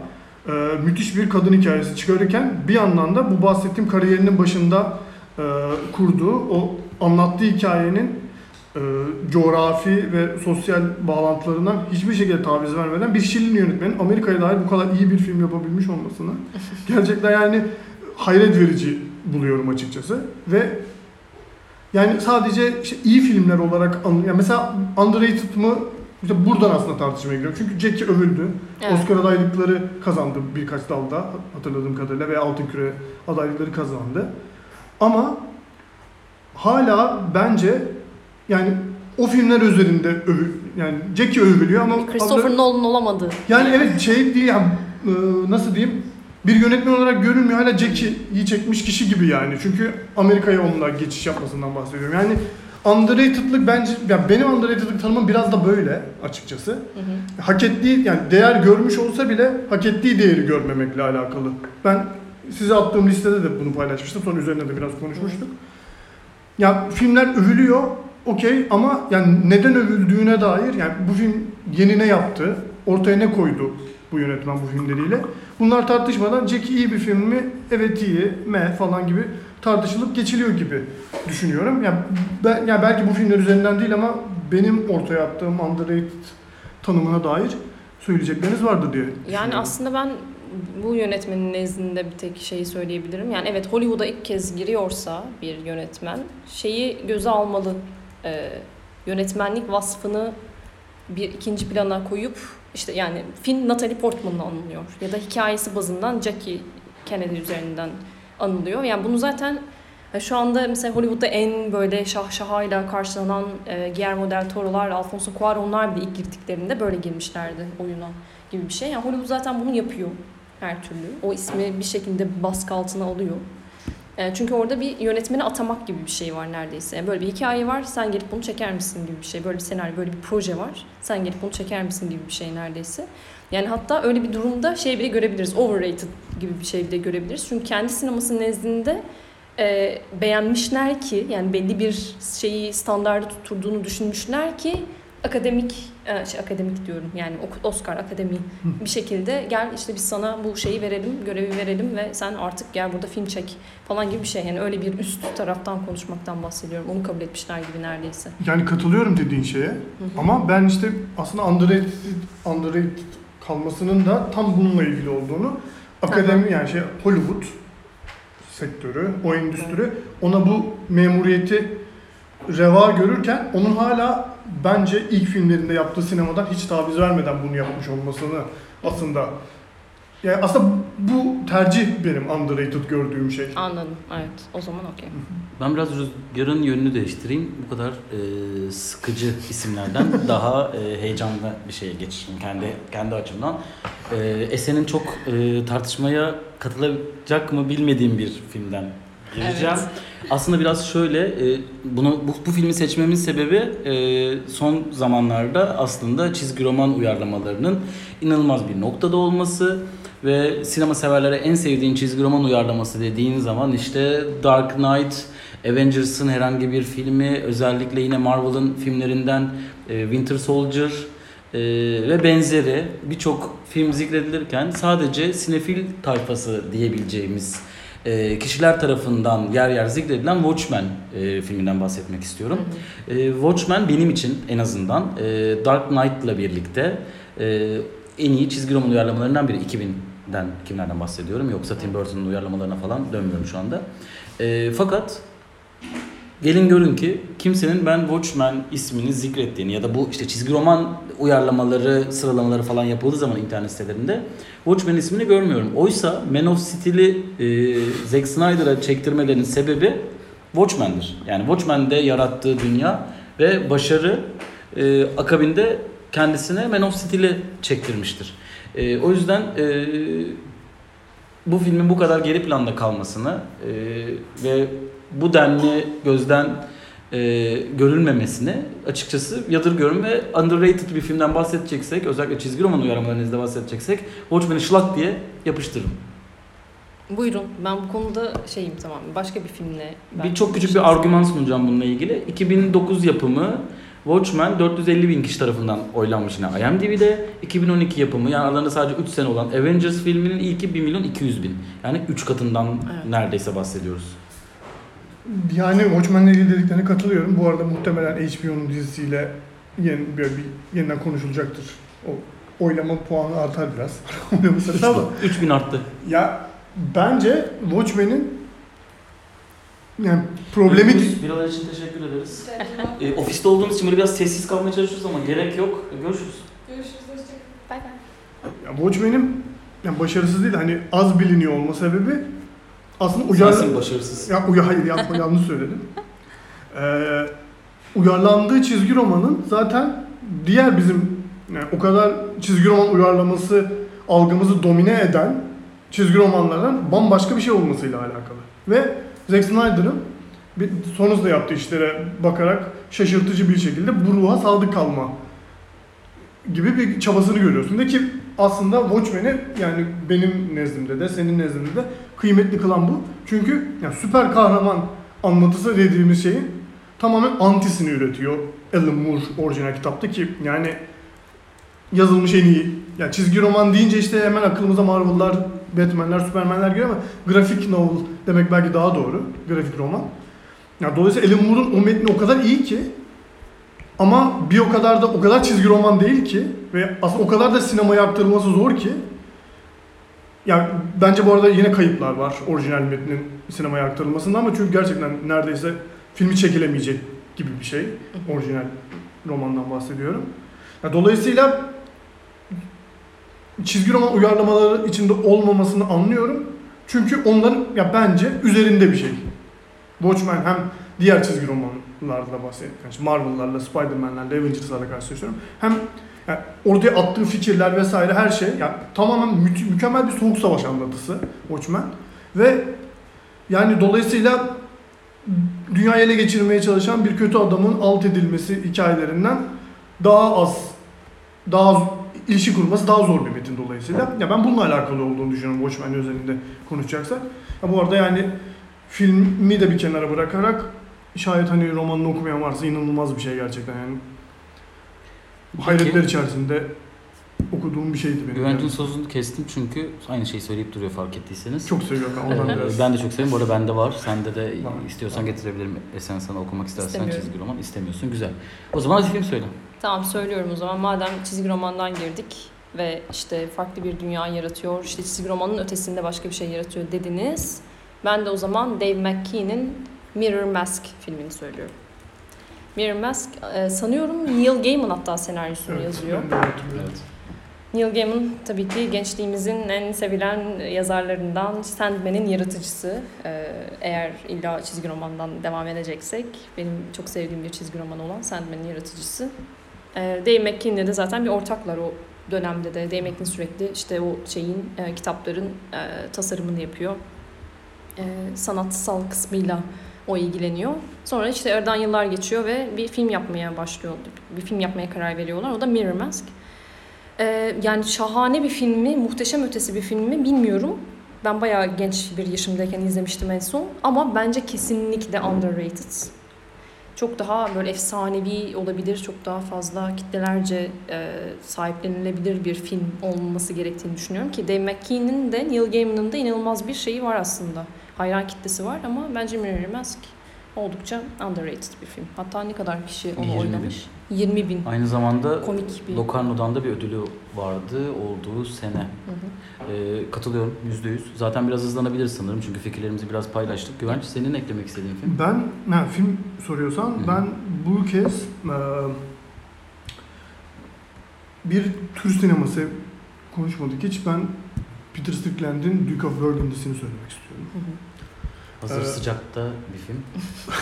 e, müthiş bir kadın hikayesi çıkarırken bir yandan da bu bahsettiğim kariyerinin başında e, kurduğu o anlattığı hikayenin e, coğrafi ve sosyal bağlantılarından hiçbir şekilde taviz vermeden bir Şilin yönetmenin Amerika'ya dair bu kadar iyi bir film yapabilmiş olmasını *laughs* gerçekten yani hayret verici buluyorum açıkçası ve yani sadece işte iyi filmler olarak an- yani mesela underrated mı işte buradan aslında tartışmaya giriyorum. Çünkü Jackie övüldü. Evet. Oscar adaylıkları kazandı birkaç dalda hatırladığım kadarıyla ve Altın Küre adaylıkları kazandı. Ama hala bence yani o filmler üzerinde övü yani Jackie övülüyor ama Christopher Nolan olamadı. yani evet şey değil yani e, nasıl diyeyim bir yönetmen olarak görünmüyor hala Jackie'yi çekmiş kişi gibi yani. Çünkü Amerika'ya onunla geçiş yapmasından bahsediyorum. Yani underrated'lık bence ya benim underrated'lık tanımım biraz da böyle açıkçası. Hı hı. Hak ettiği yani değer görmüş olsa bile hak ettiği değeri görmemekle alakalı. Ben size attığım listede de bunu paylaşmıştım. Sonra üzerine de biraz konuşmuştuk. Ya filmler övülüyor okey ama yani neden övüldüğüne dair yani bu film yeni ne yaptı, ortaya ne koydu bu yönetmen bu filmleriyle. Bunlar tartışmadan Jackie iyi bir film mi? Evet iyi, me falan gibi tartışılıp geçiliyor gibi düşünüyorum. Yani, ben, yani belki bu filmler üzerinden değil ama benim ortaya attığım underrated tanımına dair söyleyecekleriniz vardır diye Yani aslında ben bu yönetmenin nezdinde bir tek şeyi söyleyebilirim. Yani evet Hollywood'a ilk kez giriyorsa bir yönetmen şeyi göze almalı. Ee, yönetmenlik vasfını bir ikinci plana koyup işte yani film Natalie Portman'la anılıyor ya da hikayesi bazından Jackie Kennedy üzerinden anılıyor. Yani bunu zaten e, şu anda mesela Hollywood'da en böyle şahşahayla karşılanan e, Guillermo del Toro'lar, Alfonso Cuarón'lar bile ilk girdiklerinde böyle girmişlerdi oyuna gibi bir şey. Yani Hollywood zaten bunu yapıyor her türlü. O ismi bir şekilde baskı altına alıyor. E, çünkü orada bir yönetmeni atamak gibi bir şey var neredeyse. Böyle bir hikaye var, sen gelip bunu çeker misin gibi bir şey. Böyle bir senaryo, böyle bir proje var. Sen gelip bunu çeker misin gibi bir şey neredeyse. Yani hatta öyle bir durumda şey bile görebiliriz. Overrated gibi bir şey bile görebiliriz. Çünkü kendi sineması nezdinde e, beğenmişler ki yani belli bir şeyi standardı tutturduğunu düşünmüşler ki akademik e, şey akademik diyorum yani Oscar akademi bir şekilde gel işte biz sana bu şeyi verelim görevi verelim ve sen artık gel burada film çek falan gibi bir şey yani öyle bir üst taraftan konuşmaktan bahsediyorum onu kabul etmişler gibi neredeyse. Yani katılıyorum dediğin şeye. Hı hı. Ama ben işte aslında underrated, underrated kalmasının da tam bununla ilgili olduğunu akademi yani şey Hollywood sektörü, o endüstri ona bu memuriyeti reva görürken onun hala bence ilk filmlerinde yaptığı sinemadan hiç taviz vermeden bunu yapmış olmasını aslında yani aslında bu tercih benim underrated gördüğüm şey. Anladım evet o zaman okey. Ben biraz Rüzgar'ın yönünü değiştireyim. Bu kadar e, sıkıcı isimlerden *laughs* daha e, heyecanlı bir şeye geçişim kendi kendi açımdan. E, Esen'in çok e, tartışmaya katılacak mı bilmediğim bir filmden gireceğim. Evet. Aslında biraz şöyle, e, bunu bu, bu filmi seçmemin sebebi e, son zamanlarda aslında çizgi roman uyarlamalarının inanılmaz bir noktada olması ve sinema severlere en sevdiğin çizgi roman uyarlaması dediğin zaman işte Dark Knight, Avengers'ın herhangi bir filmi, özellikle yine Marvel'ın filmlerinden e, Winter Soldier e, ve benzeri birçok film zikredilirken sadece sinefil tayfası diyebileceğimiz e, kişiler tarafından yer yer zikredilen Watchmen e, filminden bahsetmek istiyorum. E, Watchmen benim için en azından e, Dark Knight'la birlikte e, en iyi çizgi roman uyarlamalarından biri 2000'den kimlerden bahsediyorum yoksa Tim Burton'un uyarlamalarına falan dönmüyorum şu anda. E, fakat gelin görün ki kimsenin ben Watchmen ismini zikrettiğini ya da bu işte çizgi roman uyarlamaları, sıralamaları falan yapıldığı zaman internet sitelerinde Watchmen ismini görmüyorum. Oysa Man of Steel'i e, Zack Snyder'a çektirmelerinin sebebi Watchmen'dir. Yani Watchmen'de yarattığı dünya ve başarı e, akabinde kendisine Man of Steel'i çektirmiştir. E, o yüzden e, bu filmin bu kadar geri planda kalmasını e, ve bu denli gözden e, görülmemesini açıkçası yadırgıyorum ve underrated bir filmden bahsedeceksek özellikle çizgi roman uyarlamalarınızda bahsedeceksek Watchmen'i şlak diye yapıştırırım. Buyurun. Ben bu konuda şeyim tamam. Başka bir filmle. Bir çok küçük bir argüman sunacağım bununla ilgili. 2009 yapımı Watchmen 450 bin kişi tarafından oylanmış yine IMDb'de. 2012 yapımı yani aralarında sadece 3 sene olan Avengers filminin ilki 1 milyon 200 bin. Yani 3 katından Evet. neredeyse bahsediyoruz. Yani Watchmen'le ilgili dediklerine katılıyorum. Bu arada muhtemelen HBO'nun dizisiyle yeni, böyle bir yeniden konuşulacaktır. O oylama puanı artar biraz. Oylama sırası ama 3000 arttı. ya bence Watchmen'in yani problemi Görüşürüz. Biralar için teşekkür ederiz. E, ofiste olduğumuz için böyle biraz sessiz kalmaya çalışıyoruz ama gerek yok. Görüşürüz. Görüşürüz. Hoşçakalın. Bay bay. ya Watchmen'in yani başarısız değil hani az biliniyor olma sebebi aslında uyarlı Sensin başarısız. Ya uya hayır yapma yanlış söyledim. *laughs* Ee, uyarlandığı çizgi romanın zaten diğer bizim yani o kadar çizgi roman uyarlaması algımızı domine eden çizgi romanlardan bambaşka bir şey olmasıyla alakalı. Ve Zack Snyder'ın bir sonrasında yaptığı işlere bakarak şaşırtıcı bir şekilde bu ruha sadık kalma gibi bir çabasını görüyorsun. De ki aslında Watchmen'i yani benim nezdimde de senin nezdinde de kıymetli kılan bu. Çünkü yani süper kahraman anlatısı dediğimiz şeyin tamamen antisini üretiyor Alan Moore orijinal kitapta ki yani yazılmış en iyi. Yani çizgi roman deyince işte hemen aklımıza Marvel'lar, Batman'ler, Superman'ler geliyor ama grafik novel demek belki daha doğru. Grafik roman. Yani dolayısıyla Alan Moore'un o metni o kadar iyi ki ama bir o kadar da o kadar çizgi roman değil ki ve aslında o kadar da sinemaya aktarılması zor ki yani bence bu arada yine kayıplar var orijinal metnin sinemaya aktarılmasında ama çünkü gerçekten neredeyse filmi çekilemeyecek gibi bir şey. Orijinal romandan bahsediyorum. Ya dolayısıyla çizgi roman uyarlamaları içinde olmamasını anlıyorum. Çünkü onların ya bence üzerinde bir şey. Watchmen hem diğer çizgi romanlarla Yani işte Marvel'larla, Spider-Man'lerle, Avengers'larla karşılaşıyorum. Hem yani ortaya attığı fikirler vesaire her şey yani tamamen mü- mükemmel bir soğuk savaş anlatısı Watchmen. Ve yani dolayısıyla dünyayı ele geçirmeye çalışan bir kötü adamın alt edilmesi hikayelerinden daha az daha az ilişki kurması daha zor bir metin dolayısıyla. Ya ben bununla alakalı olduğunu düşünüyorum Watchmen özelinde konuşacaksak. Ya bu arada yani filmi de bir kenara bırakarak şayet hani romanını okumayan varsa inanılmaz bir şey gerçekten yani. Hayretler içerisinde okuduğum bir şeydi benim. Güvenç'in yani. sözünü kestim çünkü aynı şeyi söyleyip duruyor fark ettiyseniz. Çok seviyorum ben ondan biraz. ben de çok seviyorum. Bu arada bende var. Sende de Var. istiyorsan getirebilirim. E sen sana okumak istersen çizgi roman. istemiyorsun. Güzel. O zaman hadi film söyle. Tamam söylüyorum o zaman. Madem çizgi romandan girdik ve işte farklı bir dünya yaratıyor, işte çizgi romanın ötesinde başka bir şey yaratıyor dediniz. Ben de o zaman Dave McKean'in Mirror Mask filmini söylüyorum. Mirror Mask e, sanıyorum Neil Gaiman hatta senaryosunu Evet, yazıyor. hatırlıyorum. Neil Gaiman tabii ki gençliğimizin en sevilen yazarlarından Sandman'in yaratıcısı. Ee, eğer illa çizgi romandan devam edeceksek benim çok sevdiğim bir çizgi roman olan Sandman'in yaratıcısı. Ee, Dave McKean'le de zaten bir ortaklar o dönemde de. Dave McKean sürekli işte o şeyin e, kitapların e, tasarımını yapıyor. E, sanatsal kısmıyla o ilgileniyor. Sonra işte aradan yıllar geçiyor ve bir film yapmaya başlıyor. Bir film yapmaya karar veriyorlar. O da Mirror Mask. Ee, yani şahane bir film mi, muhteşem ötesi bir film mi bilmiyorum. Ben bayağı genç bir yaşımdayken izlemiştim en son. Ama bence kesinlikle underrated. Çok daha böyle efsanevi olabilir, çok daha fazla kitlelerce e, sahiplenilebilir bir film olması gerektiğini düşünüyorum ki Dave McKean'in de Neil Gaiman'ın da inanılmaz bir şeyi var aslında. Hayran kitlesi var ama bence Mirror Mask oldukça underrated bir film. Hatta ne kadar kişi onu 20 bin. oynamış? 20 bin. Aynı zamanda Komik bir... Locarno'dan da bir ödülü vardı olduğu sene. Hı hı. Ee, katılıyorum yüzde yüz. Zaten biraz hızlanabilir sanırım çünkü fikirlerimizi biraz paylaştık. Güvenç senin eklemek istediğin film? Ben ha, film soruyorsan Hı. ben bu kez e, bir tür sineması konuşmadık hiç. Ben Peter Strickland'in Duke of Burgundy'sini söylemek istiyorum. Hazır Ee, sıcakta bir film.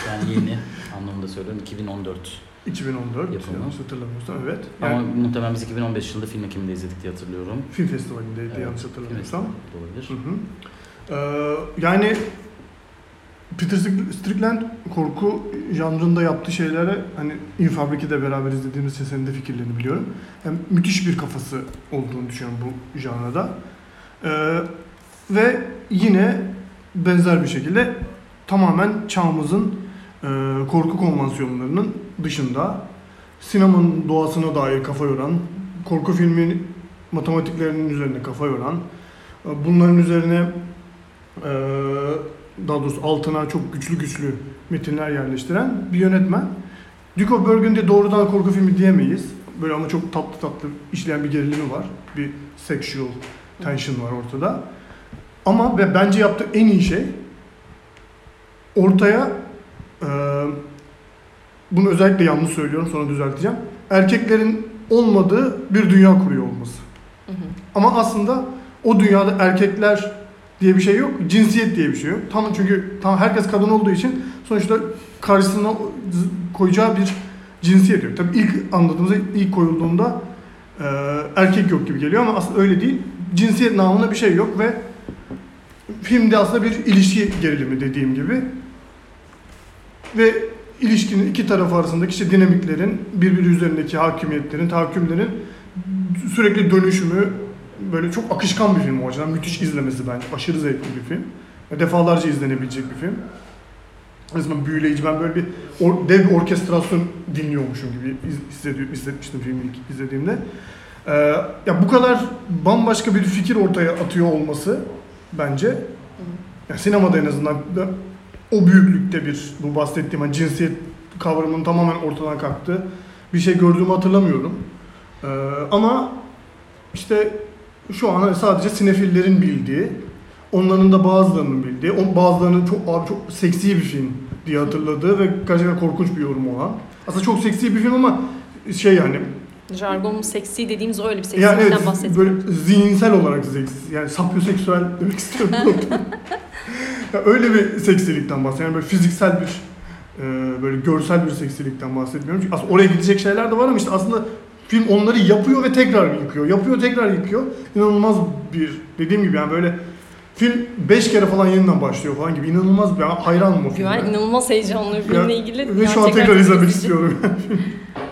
Yani yeni *laughs* anlamında söylüyorum. 2014. 2014 Yapımı. yanlış hatırlamıyorsam evet. Ama Yani muhtemelen biz 2015 yılında film ekiminde izledik diye hatırlıyorum. film festivalindeydi Evet, yanlış hatırlamıyorsam. olabilir. Hı hı. Ee, yani Peter Strickland korku janrında yaptığı şeylere hani Infabrik'i beraber izlediğimiz için senin de fikirlerini biliyorum. Yani müthiş bir kafası olduğunu düşünüyorum bu janrada. Ee, ve yine benzer bir şekilde tamamen çağımızın e, korku konvansiyonlarının dışında sinemanın doğasına dair kafa yoran, korku filmin matematiklerinin üzerine kafa yoran, e, bunların üzerine e, daha doğrusu altına çok güçlü güçlü metinler yerleştiren bir yönetmen. Duke of Burgundy doğrudan korku filmi diyemeyiz. Böyle ama çok tatlı tatlı işleyen bir gerilimi var. Bir sexual tension var ortada. Ama ve bence yaptığı en iyi şey ortaya e, bunu özellikle yanlış söylüyorum sonra düzelteceğim. Erkeklerin olmadığı bir dünya kuruyor olması. Hı hı. Ama aslında o dünyada erkekler diye bir şey yok, cinsiyet diye bir şey yok. Tam çünkü tam herkes kadın olduğu için sonuçta karşısına koyacağı bir cinsiyet yok. Tabii ilk anladığımızda, ilk koyulduğunda e, erkek yok gibi geliyor ama aslında öyle değil. Cinsiyet namına bir şey yok ve filmde aslında bir ilişki gerilimi dediğim gibi ve ilişkinin iki taraf arasındaki işte dinamiklerin, birbiri üzerindeki hakimiyetlerin, tahakkümlerin sürekli dönüşümü böyle çok akışkan bir film o açıdan. Müthiş izlemesi bence. Aşırı zevkli bir film. Ve Defalarca izlenebilecek bir film. Resmen büyüleyici. Ben böyle bir or- dev bir orkestrasyon dinliyormuşum gibi hissetmiştim filmi ilk izlediğimde. Ee, ya bu kadar bambaşka bir fikir ortaya atıyor olması bence ya sinemada en azından da o büyüklükte bir bu bahsettiğim hani cinsiyet kavramının tamamen ortadan kalktığı bir şey gördüğümü hatırlamıyorum. Ee, ama işte şu an sadece sinefillerin bildiği, onların da bazılarının bildiği, o bazılarının çok abi çok seksi bir film diye hatırladığı ve gerçekten korkunç bir yorum olan. Aslında çok seksi bir film ama şey yani Jargonun seksi dediğimiz öyle bir yani seksilikten evet, bahsediyor. böyle zihinsel olarak seksi yani sapyoseksüel demek istiyorum. *laughs* ya öyle bir seksilikten bahsediyorum. Yani böyle fiziksel bir e, böyle görsel bir seksilikten bahsetmiyorum. Çünkü aslında oraya gidecek şeyler de var ama işte aslında film onları yapıyor ve tekrar yıkıyor. Yapıyor tekrar yıkıyor. İnanılmaz bir dediğim gibi yani böyle film 5 kere falan yeniden başlıyor falan gibi. İnanılmaz bir hayranım o filme. Güven inanılmaz heyecanlı filmle ilgili. Ve şu an tekrar izlemek istiyorum. *laughs*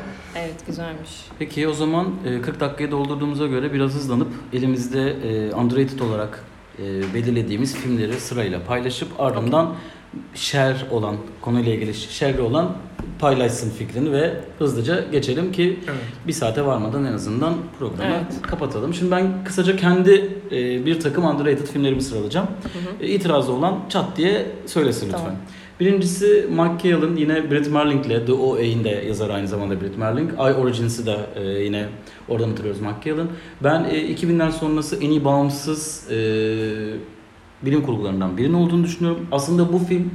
Güzelmiş. Peki o zaman e, 40 dakikayı doldurduğumuza göre biraz hızlanıp elimizde e, underrated olarak e, belirlediğimiz filmleri sırayla paylaşıp ardından share olan konuyla ilgili share olan paylaşsın fikrini ve hızlıca geçelim ki evet. bir saate varmadan en azından programı Evet. kapatalım. Şimdi ben kısaca kendi e, bir takım underrated filmlerimi sıralayacağım. Hı hı. E, itirazı olan çat diye söylesin lütfen. Tamam. Birincisi Mike Cale'ın yine Britt Merling'le The OA'in de yazarı aynı zamanda Britt Merling. I Origins'i de e, yine oradan hatırlıyoruz Mike Cale'ın. Ben e, 2000'ler sonrası en iyi bağımsız e, bilim kurgularından birinin olduğunu düşünüyorum. Aslında bu film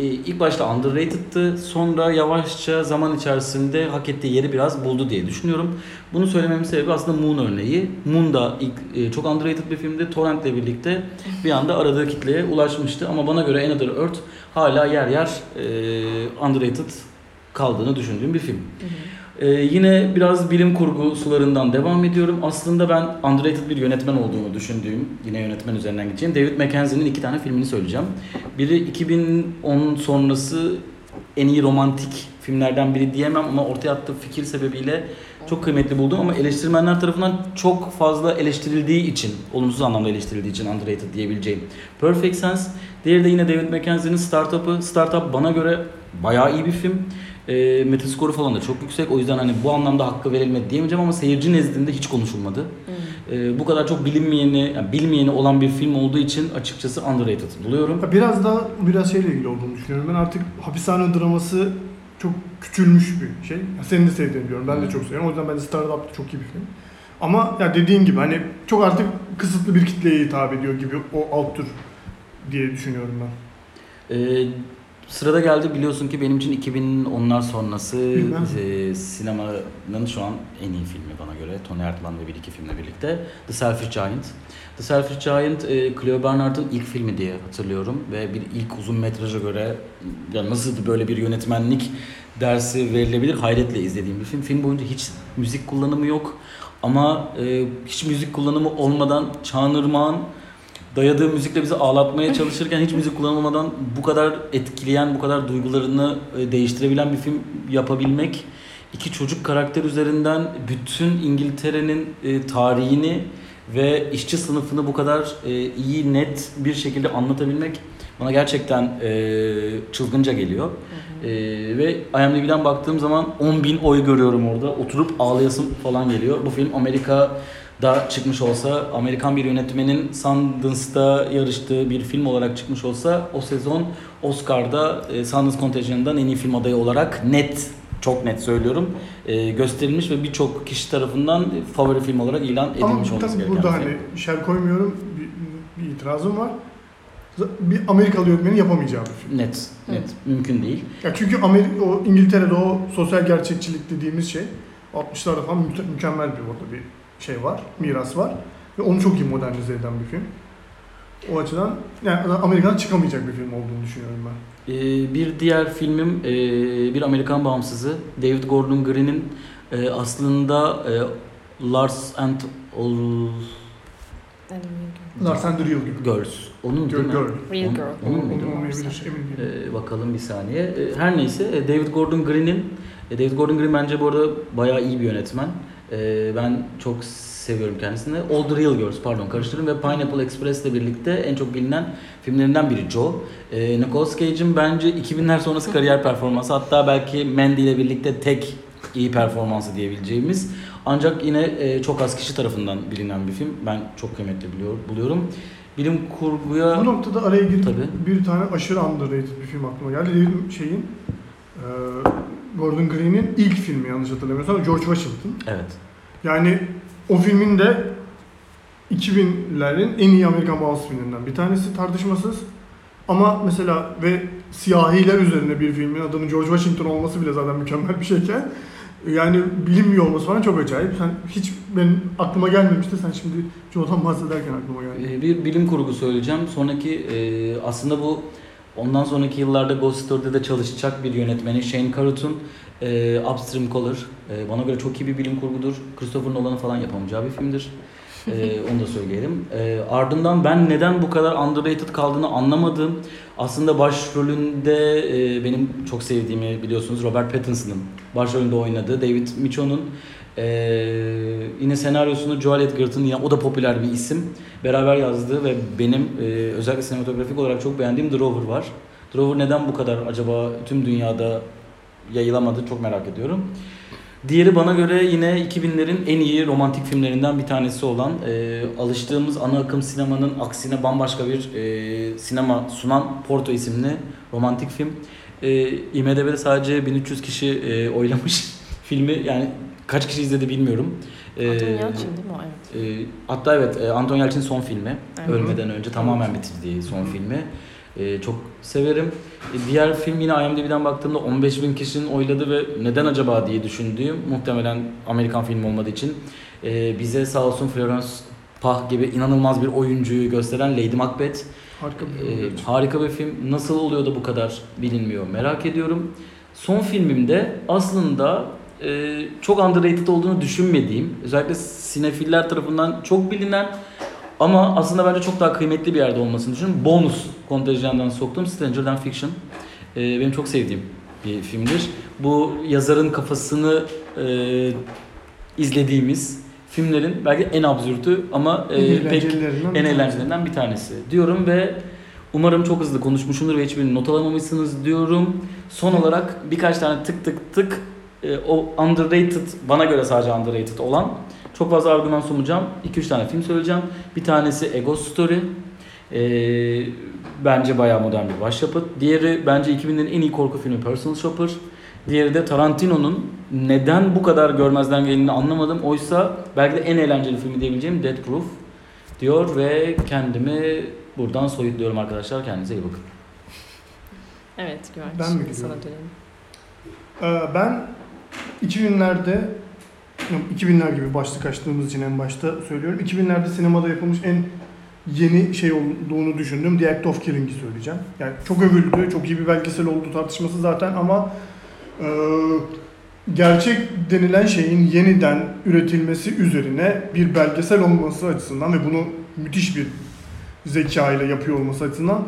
e, ilk başta underrated'tı. Sonra yavaşça zaman içerisinde hak ettiği yeri biraz buldu diye düşünüyorum. Bunu söylememin sebebi aslında Moon örneği. Moon da ilk e, çok underrated bir filmdi. Torrent'le birlikte bir anda aradığı kitleye ulaşmıştı. Ama bana göre Another Earth hala yer yer e, underrated kaldığını düşündüğüm bir film. Hı hı. Ee, yine biraz bilim kurgu sularından devam ediyorum. Aslında ben underrated bir yönetmen olduğunu düşündüğüm, yine yönetmen üzerinden gideceğim. David Mackenzie'nin iki tane filmini söyleyeceğim. Biri 2010 sonrası en iyi romantik filmlerden biri diyemem ama ortaya attığı fikir sebebiyle çok kıymetli buldum ama eleştirmenler tarafından çok fazla eleştirildiği için, olumsuz anlamda eleştirildiği için underrated diyebileceğim Perfect Sense. Diğeri de yine David Mackenzie'nin Startup'ı. Startup bana göre bayağı iyi bir film. E, Metascore'u falan da çok yüksek. O yüzden hani bu anlamda hakkı verilmedi diyemeyeceğim ama seyirci nezdinde hiç konuşulmadı. Hı. E, bu kadar çok bilinmeyeni, yani bilmeyeni olan bir film olduğu için açıkçası underrated buluyorum. Biraz da biraz şeyle ilgili olduğunu düşünüyorum. Ben artık hapishane draması çok küçülmüş bir şey. Ya Senin de sevdiğini biliyorum. Ben de çok seviyorum. O yüzden bence Startup çok iyi bir film. Ama ya dediğin gibi hani çok artık kısıtlı bir kitleye hitap ediyor gibi o alt tür diye düşünüyorum ben. E, sırada geldi biliyorsun ki benim için 2010'lar sonrası Bilmem. e, sinemanın şu an en iyi filmi bana göre. Tony Erdmann ve bir iki filmle birlikte. The Selfish Giant. The Selfish Giant, e, Cleo Bernard'ın ilk filmi diye hatırlıyorum ve bir ilk uzun metraja göre ya nasıl böyle bir yönetmenlik dersi verilebilir hayretle izlediğim bir film. Film boyunca hiç müzik kullanımı yok ama e, hiç müzik kullanımı olmadan Çağan Irmak'ın dayadığı müzikle bizi ağlatmaya çalışırken hiç müzik kullanılmadan bu kadar etkileyen, bu kadar duygularını e, değiştirebilen bir film yapabilmek iki çocuk karakter üzerinden bütün İngiltere'nin e, tarihini ve işçi sınıfını bu kadar e, iyi, net bir şekilde anlatabilmek bana gerçekten e, çılgınca geliyor. E, ve IMDb'den baktığım zaman 10 bin oy görüyorum orada. Oturup ağlayasım falan geliyor. Bu film Amerika'da çıkmış olsa, Amerikan bir yönetmenin Sundance'da yarıştığı bir film olarak çıkmış olsa o sezon Oscar'da e, Sundance kontenjanından en iyi film adayı olarak net çok net söylüyorum e, gösterilmiş ve birçok kişi tarafından favori film olarak ilan Ama edilmiş olması tabii gereken burada bir film. hani şer koymuyorum bir, bir itirazım var. Bir Amerikalı yönetmenin yapamayacağı bir film. Net, net. Mümkün değil. Ya çünkü Amerika, o İngiltere'de o sosyal gerçekçilik dediğimiz şey 60'larda falan mükemmel bir orada bir şey var, miras var. Ve onu çok iyi modernize eden bir film. O açıdan yani Amerika'dan çıkamayacak bir film olduğunu düşünüyorum ben. Ee, bir diğer filmim e, bir Amerikan bağımsızı David Gordon Green'in e, aslında e, Lars and All Lars and the Real Girl. Girls. Onun değil mi? Girl. Real Onun- Girl. Onun Onun emin değilim. Ee, bakalım bir saniye. Ee, her neyse e, David Gordon Green'in e, David Gordon Green bence bu arada bayağı iyi bir yönetmen. Ee, ben çok seviyorum kendisini. The Real Girls pardon karıştırdım ve Pineapple Express ile birlikte en çok bilinen filmlerinden biri Joe. Ee, Nicolas Cage'in bence 2000'ler sonrası kariyer performansı hatta belki Mandy ile birlikte tek iyi performansı diyebileceğimiz ancak yine e, çok az kişi tarafından bilinen bir film. Ben çok kıymetli biliyor, buluyorum. Bilim kurguya Bu noktada araya girip Tabii. bir tane aşırı underrated bir film aklıma geldi. David şeyin e, Gordon Green'in ilk filmi yanlış hatırlamıyorsam George Washington. evet. Yani o filmin de 2000'lerin en iyi Amerikan bağımsız filmlerinden bir tanesi tartışmasız. Ama mesela ve siyahiler üzerine bir filmin adının George Washington olması bile zaten mükemmel bir şeyken yani bilinmiyor olması falan çok acayip. Sen hiç benim aklıma gelmemişti. Sen şimdi Joe'dan bahsederken aklıma geldi. Ee, Bir bilim kurgu söyleyeceğim. Sonraki e, aslında bu ondan sonraki yıllarda Ghost Story'de de çalışacak bir yönetmeni Shane Carruth'un e, Upstream Color. E, bana göre çok iyi bir bilim kurgudur. Christopher Nolan'ın falan yapamayacağı bir filmdir. E, *laughs* onu da söyleyelim. E, ardından ben neden bu kadar underrated kaldığını anlamadım. Aslında başrolünde e, benim çok sevdiğimi biliyorsunuz Robert Pattinson'ın başrolünde oynadığı David Michon'un e, yine senaryosunu Joel Edgerton ya o da popüler bir isim beraber yazdığı ve benim e, özellikle sinematografik olarak çok beğendiğim The Rover var. The Rover neden bu kadar acaba tüm dünyada yayılamadı çok merak ediyorum. Diğeri bana göre yine 2000'lerin en iyi romantik filmlerinden bir tanesi olan e, alıştığımız ana akım sinemanın aksine bambaşka bir e, sinema sunan Porto isimli romantik film. E, IMDb'de sadece 1300 kişi e, oylamış *laughs* filmi yani kaç kişi izledi bilmiyorum. E, Anton Yelchin değil mi o? Evet. e, hatta evet e, Anton Yelchin son filmi. Evet. Ölmeden önce tamamen bitirdiği son filmi. E, çok severim. E, diğer film yine IMDb'den baktığımda 15 bin kişinin oyladı ve neden acaba diye düşündüğüm muhtemelen Amerikan filmi olmadığı için e, bize sağ olsun Florence Pugh gibi inanılmaz bir oyuncuyu gösteren Lady Macbeth. Harika bir E, film. harika bir film. Nasıl oluyor da bu kadar bilinmiyor merak ediyorum. Son filmimde aslında e, çok underrated olduğunu düşünmediğim, özellikle sinefiller tarafından çok bilinen ama aslında bence çok daha kıymetli bir yerde olmasını düşünüyorum. Bonus kontenjandan soktum. Stranger Than Fiction. E, benim çok sevdiğim bir filmdir. Bu yazarın kafasını e, izlediğimiz filmlerin belki en absürtü ama e, En pek eğlencelilerinden bir en tanesi. eğlencelerinden bir tanesi diyorum ve umarım çok hızlı konuşmuşumdur ve hiçbirini not alamamışsınız diyorum. Son olarak birkaç tane tık tık tık e, o underrated bana göre sadece underrated olan çok fazla argüman sunacağım. 2-3 tane film söyleyeceğim. Bir tanesi Ego Story. E, bence bayağı modern bir başyapıt. Diğeri bence 2000'lerin en iyi korku filmi Personal Shopper. Diğeri de Tarantino'nun neden bu kadar görmezden geldiğini anlamadım. Oysa belki de en eğlenceli filmi diyebileceğim Death Proof diyor ve kendimi buradan soyutluyorum arkadaşlar. Kendinize iyi bakın. Evet Güvenç. Ben mi Sana gidiyorum? dönelim. Ee, ben 2000'lerde yok, 2000'ler gibi başlık açtığımız için en başta söylüyorum. 2000'lerde sinemada yapılmış en yeni şey olduğunu düşündüm. The Act of Killing'i söyleyeceğim. Yani çok övüldü, çok iyi bir belgesel oldu tartışması zaten ama e, gerçek denilen şeyin yeniden üretilmesi üzerine bir belgesel olması açısından ve bunu müthiş bir zeka ile yapıyor olması açısından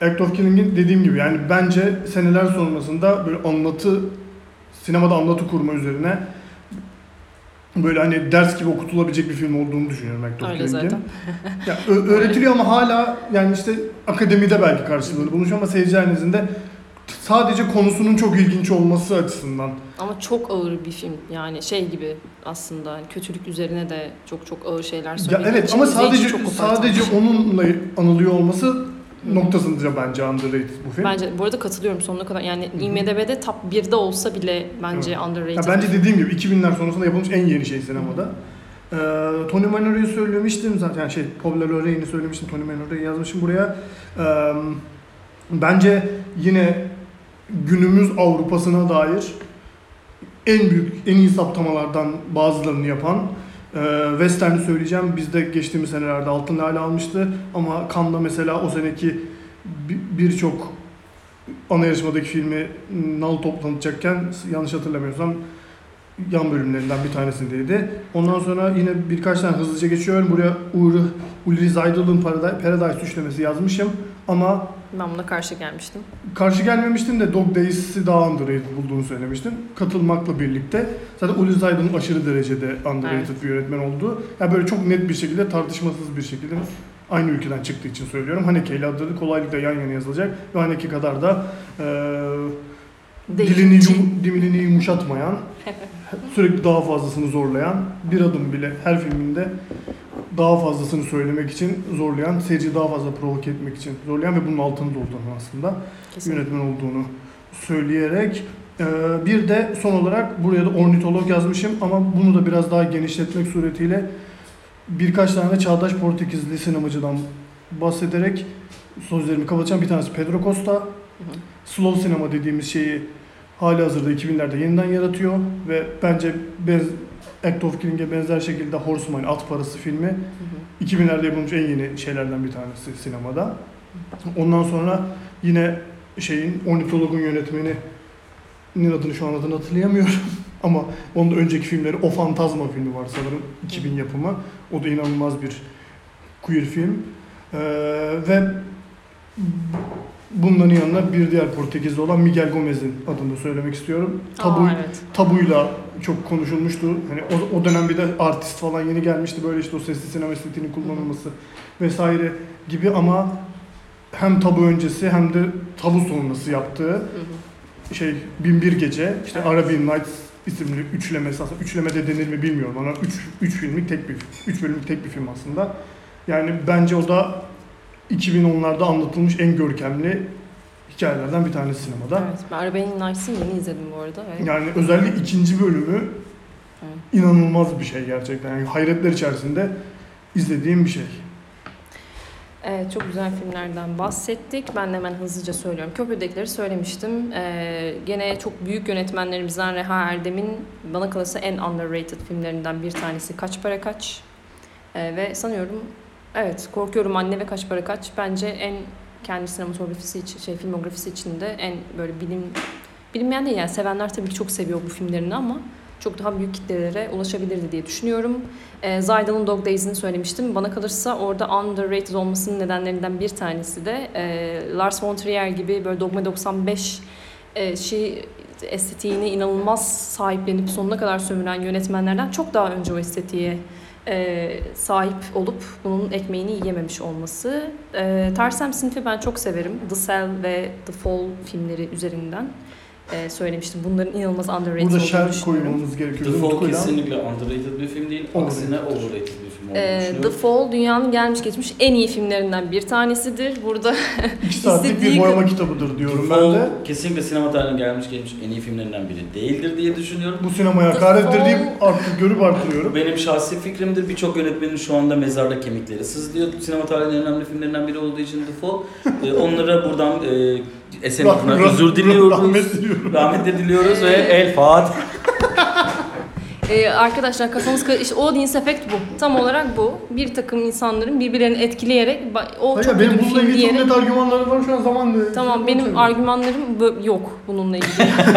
Act of Killing'in dediğim gibi yani bence seneler sonrasında böyle anlatı sinemada anlatı kurma üzerine böyle hani ders gibi okutulabilecek bir film olduğunu düşünüyorum of Öyle zaten. *laughs* Ya, öğretiliyor ama hala yani işte akademide belki karşılığını bulmuş ama seyirciler nezdinde sadece konusunun çok ilginç olması açısından. Ama çok ağır bir film. Yani şey gibi aslında hani kötülük üzerine de çok çok ağır şeyler Ya söylediği evet ama sadece sadece onunla anılıyor olması Hı. noktasınca bence underrated bu film. Bence bu arada katılıyorum sonuna kadar. Yani hı. IMDb'de top 1'de olsa bile bence underrated. Ya bence dediğim gibi 2000'ler sonrasında yapılmış en yeni şey sinemada. Ee, Tony Manore'yi söylemiştim zaten şey Paul Lorraine'i söylemiştim Tony Manore'yi yazmışım buraya. Ee, bence yine günümüz Avrupa'sına dair en büyük, en iyi saptamalardan bazılarını yapan Western'i söyleyeceğim. Bizde geçtiğimiz senelerde Altın Lale almıştı ama Cannes'da mesela o seneki bi- birçok ana yarışmadaki filmi nal toplanacakken yanlış hatırlamıyorsam yan bölümlerinden bir tanesindeydi. Ondan sonra yine birkaç tane hızlıca geçiyorum. Buraya Uri, Ulri Zaydal'ın Paradise, Paradise üçlemesi yazmışım. Ama Ben buna karşı gelmiştim. karşı gelmemiştim de Dog Days'i daha underrated bulduğunu söylemiştin. Katılmakla birlikte. Zaten Ulri Zaydal'ın aşırı derecede underrated Evet. bir yönetmen olduğu. Yani böyle çok net bir şekilde, tartışmasız bir şekilde aynı ülkeden çıktığı için söylüyorum. Haneke ile adı kolaylıkla yan yana yazılacak. Ve Haneke kadar da eee dilini, yum, dilini yumuşatmayan, *laughs* sürekli daha fazlasını zorlayan, bir adım bile her filminde daha fazlasını söylemek için zorlayan, seyirciyi daha fazla provoke etmek için zorlayan ve bunun altını dolduran aslında Kesinlikle. yönetmen olduğunu söyleyerek eee, bir de son olarak buraya da ornitolog yazmışım ama bunu da biraz daha genişletmek suretiyle birkaç tane çağdaş Portekizli sinemacıdan bahsederek sözlerimi kapatacağım. Bir tanesi Pedro Costa, Hı hı. slow sinema dediğimiz şeyi hali hazırda 2000'lerde yeniden yaratıyor ve bence benz, Act of Killing'e benzer şekilde Horseman, At Parası filmi Hı hı. 2000'lerde yapılmış en yeni şeylerden bir tanesi sinemada. Ondan sonra yine şeyin ornitologun yönetmeni adını şu an adını hatırlayamıyorum *laughs* ama onun da önceki filmleri O Fantazma filmi var sanırım 2000 yapımı. O da inanılmaz bir queer film. Ee, ve bunların yanına bir diğer Portekizli olan Miguel Gomez'in adını söylemek istiyorum. Tabu, Aa, evet. tabuyla çok konuşulmuştu. Hani o, o dönem bir de artist falan yeni gelmişti. Böyle işte o sesli sinema estetiğinin kullanılması vesaire gibi ama hem tabu öncesi hem de tabu sonrası yaptığı Hı hı. şey Binbir Gece, işte Evet. Arabian Nights isimli üçlemesi aslında üçleme de denir mi bilmiyorum ama üç, üç filmlik tek bir üç bölümlük tek bir film aslında. Yani bence o da 2010'larda anlatılmış en görkemli hikayelerden bir tanesi sinemada. Evet. Ben Arabayın Nights'ını yeni izledim bu arada. ve- Yani özellikle ikinci bölümü Evet. inanılmaz bir şey gerçekten. Yani hayretler içerisinde izlediğim bir şey. Evet, çok güzel filmlerden bahsettik. Ben de hemen hızlıca söylüyorum. Köprüdekileri söylemiştim. Ee, gene çok büyük yönetmenlerimizden Reha Erdem'in bana kalırsa en underrated filmlerinden bir tanesi Kaç Para Kaç. Ee, ve sanıyorum evet Korkuyorum Anne ve Kaç Para Kaç bence en kendi sinematografisi için, şey filmografisi içinde en böyle bilim bilinmeyen değil yani sevenler tabii ki çok seviyor bu filmlerini ama çok daha büyük kitlelere ulaşabilirdi diye düşünüyorum. E, Zaydal'ın Dog Days'ini söylemiştim. Bana kalırsa orada underrated olmasının nedenlerinden bir tanesi de e, Lars von Trier gibi böyle Dogma 95 e, şey estetiğini inanılmaz sahiplenip sonuna kadar sömüren yönetmenlerden çok daha önce o estetiğe e, sahip olup bunun ekmeğini yiyememiş olması. E, Tarsem sınıfı ben çok severim. The Cell ve The Fall filmleri üzerinden e, söylemiştim. Bunların inanılmaz underrated Burada olduğunu şer düşünüyorum. koymamız gerekiyor. The Fall kesinlikle underrated bir film değil. Overrated. Aksine overrated bir Ee, The. Fall dünyanın gelmiş geçmiş en iyi filmlerinden bir tanesidir. Burada *laughs* İki saatlik bir boyama kitabıdır The diyorum ben Fall de. kesinlikle sinema tarihinin gelmiş gelmiş en iyi filmlerinden biri değildir diye düşünüyorum. Bu sinemaya hakarettir deyip artık görüp artırıyorum. Benim şahsi fikrimdir. Birçok yönetmenin şu anda mezarda kemikleri sızlıyor. Sinema tarihinin en önemli filmlerinden biri olduğu için The Fall. Ee, *laughs* onlara buradan e, Esen adına özür diliyoruz. Rahmet diliyorum. Rahmet diliyoruz ve El Fatih. *laughs* Ee, arkadaşlar kafamız karıştı. İşte audience effect bu. Tam olarak bu. Bir takım insanların birbirlerini etkileyerek o Hayır, çok benim bir bununla film ilgili çok diyerek net argümanlarım var şu an zaman Tamam benim argümanlarım bö- yok bununla ilgili.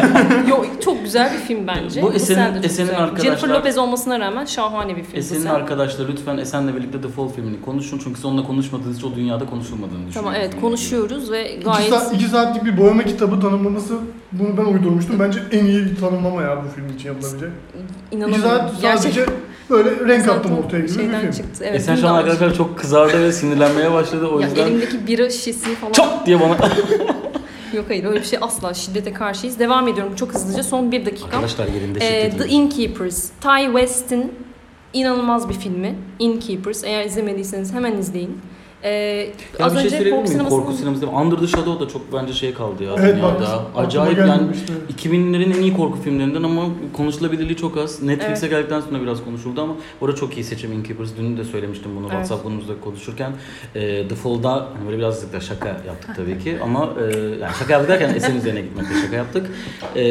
*laughs* yok çok güzel bir film bence. Bu Esen'in- Sand de çok Esen'in güzel. arkadaşlar- Jennifer Lopez olmasına rağmen şahane bir film. Esen'in Sand. arkadaşlar lütfen Esen'le birlikte The Fall filmini konuşun çünkü siz onunla konuşmadığınız için o dünyada konuşulmadığını düşünüyorum. Tamam evet konuşuyoruz ve İki, gayet saat, iki saatlik bir boyama kitabı tanımlaması bunu ben uydurmuştum. Bence en iyi tanımlama ya bu film için yapılabilecek. İnanamıyorum. saat sadece böyle renk attım Zaten ortaya gibi bir şeyden film. çıktı. Evet, Esen şu an da arkadaşlar çok kızardı ve sinirlenmeye başladı o Ya yüzden elimdeki bira şişesi falan. çok diye bana *laughs* Yok hayır öyle bir şey asla şiddete karşıyız. Devam ediyorum çok hızlıca son bir dakika. arkadaşlar yerinde Ee, şiddet The ediyor. Innkeepers. Ty West'in inanılmaz bir filmi. Innkeepers. Eğer izlemediyseniz hemen izleyin. Ee, Ya az bir şey önce korku sinemasının... Korku sineması değil mi? Under the Shadow da çok bence şey kaldı ya Evet bak dünyada. aklıma Acayip yani gelmemişti. 2000'lerin en iyi korku filmlerinden ama konuşulabilirliği çok az. Netflix'e Evet. geldikten sonra biraz konuşuldu ama orada çok iyi seçim Innkeepers. Dün de söylemiştim bunu Evet. WhatsApp grubumuzda konuşurken. E, The Fall'da hani böyle birazcık da şaka yaptık tabii ki ama e, yani şaka yaptık derken Esen üzerine gitmekte şaka yaptık. E,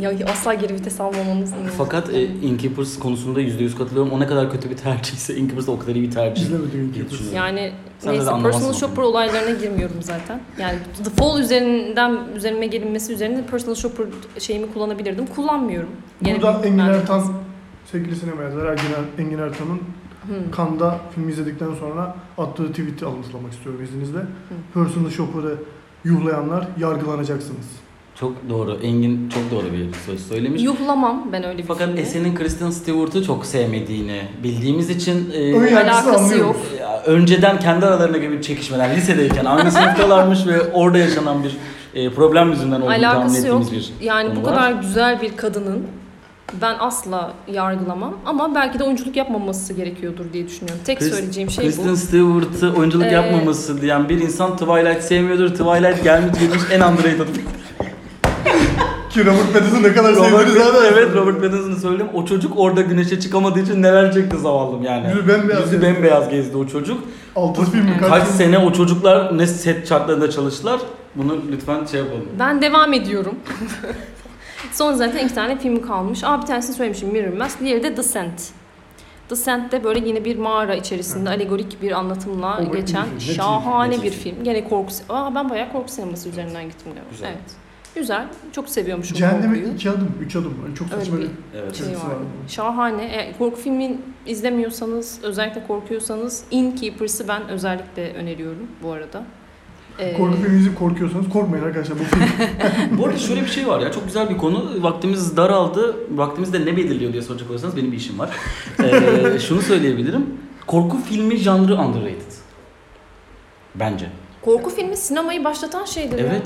Ya asla geri vites almamamız fakat e, Innkeepers konusunda %100 katılıyorum. O ne kadar kötü bir tercihse Innkeepers o kadar iyi bir tercih. İzlemedim Innkeepers. düşünüyorum. Yani Sen neyse personal shopper olaylarına girmiyorum zaten. Yani The Fall üzerinden üzerime gelinmesi üzerine personal shopper şeyimi kullanabilirdim. Kullanmıyorum. Gene Burada Engin ben- Ertan sevgili sinema yazarı Engin, Er- Engin Ertan'ın Hmm. Kanda filmi izledikten sonra attığı tweet'i alıntılamak istiyorum izninizle. Personal Shopper'ı yuhlayanlar yargılanacaksınız. Çok doğru. Engin çok doğru bir söz söylemiş. Yuhlamam ben öyle bir Fakat filmi. Esen'in Kristen Stewart'ı çok sevmediğini bildiğimiz için e, alakası anlıyoruz. yok. Önceden kendi aralarında gibi çekişmeler lisedeyken aynı sınıftalarmış ve orada yaşanan bir e, problem yüzünden olduğunu tahmin Alakası yok. ettiğimiz bir Yani konu bu var. kadar güzel bir kadının ben asla yargılamam ama belki de oyunculuk yapmaması gerekiyordur diye düşünüyorum. Tek Chris- söyleyeceğim şey Kristen bu. Stewart'ı oyunculuk Ee, yapmaması diyen bir insan Twilight sevmiyordur. Twilight gelmiş geçmiş en underrated Ki Robert Pattinson ne kadar Robert sevdiğini evet Robert Pattinson'ı söyledim. O çocuk orada güneşe çıkamadığı için neler çekti zavallım yani. Yüzü bembeyaz Yüzü gezdi. bembeyaz gezdi o çocuk. Altın filmi kaç, Kaç sene o çocuklar ne set şartlarında çalıştılar. Bunu lütfen şey yapalım. Ben devam ediyorum. *laughs* Son zaten iki tane film kalmış. Aa bir tanesini söylemişim Mirror Mask. Diğeri de Descent. Descent de böyle yine bir mağara içerisinde alegorik bir anlatımla O iyi bir geçen film, iyi şahane film, bir film. Gene korku Aa ben bayağı korku sineması üzerinden gittim galiba. Güzel. Evet. Güzel. Çok seviyormuşum Cehenneme korkuyu. iki adım, üç adım. Yani çok Öyle saçma bir- bir Evet. şey var. var. Şahane. E, korku filmi izlemiyorsanız, özellikle korkuyorsanız Innkeepers'ı ben özellikle öneriyorum bu arada. Ee, Korku filmi izleyip korkuyorsanız korkmayın arkadaşlar bu film. *laughs* Bu arada şöyle bir şey var ya çok güzel bir konu. Vaktimiz daraldı. Vaktimiz de ne belirliyor diye soracak olursanız benim bir işim var. Ee, *laughs* şunu söyleyebilirim. Korku filmi janrı underrated. Bence. Korku filmi sinemayı başlatan şeydir ya.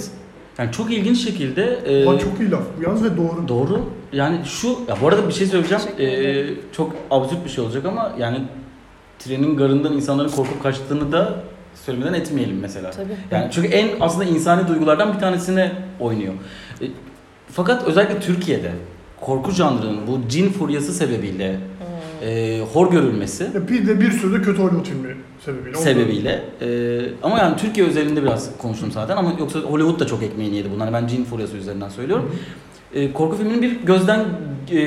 Yani çok ilginç şekilde e, Ama çok iyi laf bu yalnız ve doğru. Doğru. Yani şu, ya bu arada bir şey söyleyeceğim. Ee, çok absürt bir şey olacak ama yani trenin garından insanların korkup kaçtığını da söylemeden etmeyelim mesela. Tabii. Yani çünkü en aslında insani duygulardan bir tanesine oynuyor. E, fakat özellikle Türkiye'de korku janrının bu cin furyası sebebiyle e, hor görülmesi bir de bir sürü de kötü Hollywood filmi sebebiyle. Sebebiyle e, ama yani Türkiye özelinde biraz konuştum zaten ama yoksa Hollywood da çok ekmeğini yedi bunlar. Ben cin furyası üzerinden söylüyorum. E, korku filminin bir gözden e,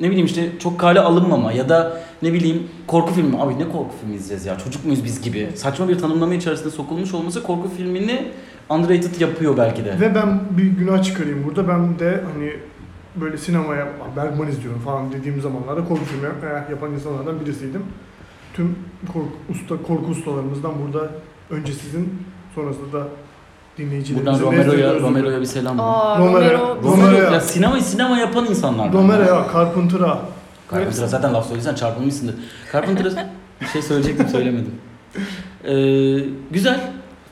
ne bileyim işte çok kale alınmama ya da ne bileyim korku filmi abi ne korku filmi izleyeceğiz ya çocuk muyuz biz gibi saçma bir tanımlama içerisinde sokulmuş olması korku filmini underrated yapıyor belki de. Ve ben bir günah çıkarayım burada. Ben de hani böyle sinemaya Bergman izliyorum falan dediğim zamanlarda korku filmi eh, yapan insanlardan birisiydim. Tüm korku, usta, korku ustalarımızdan burada önce sizin sonrasında da dinleyicilerimizin Buradan Romero'ya Romero'ya bir selam. var. Romero. Romero. Ya sinemayı sinema yapan insanlar. Romero'ya, Carpenter'a. Carpenter'a zaten laf söylesen çarpılmışsındır. Carpenter'a *laughs* bir şey söyleyecektim söylemedim. Ee, güzel.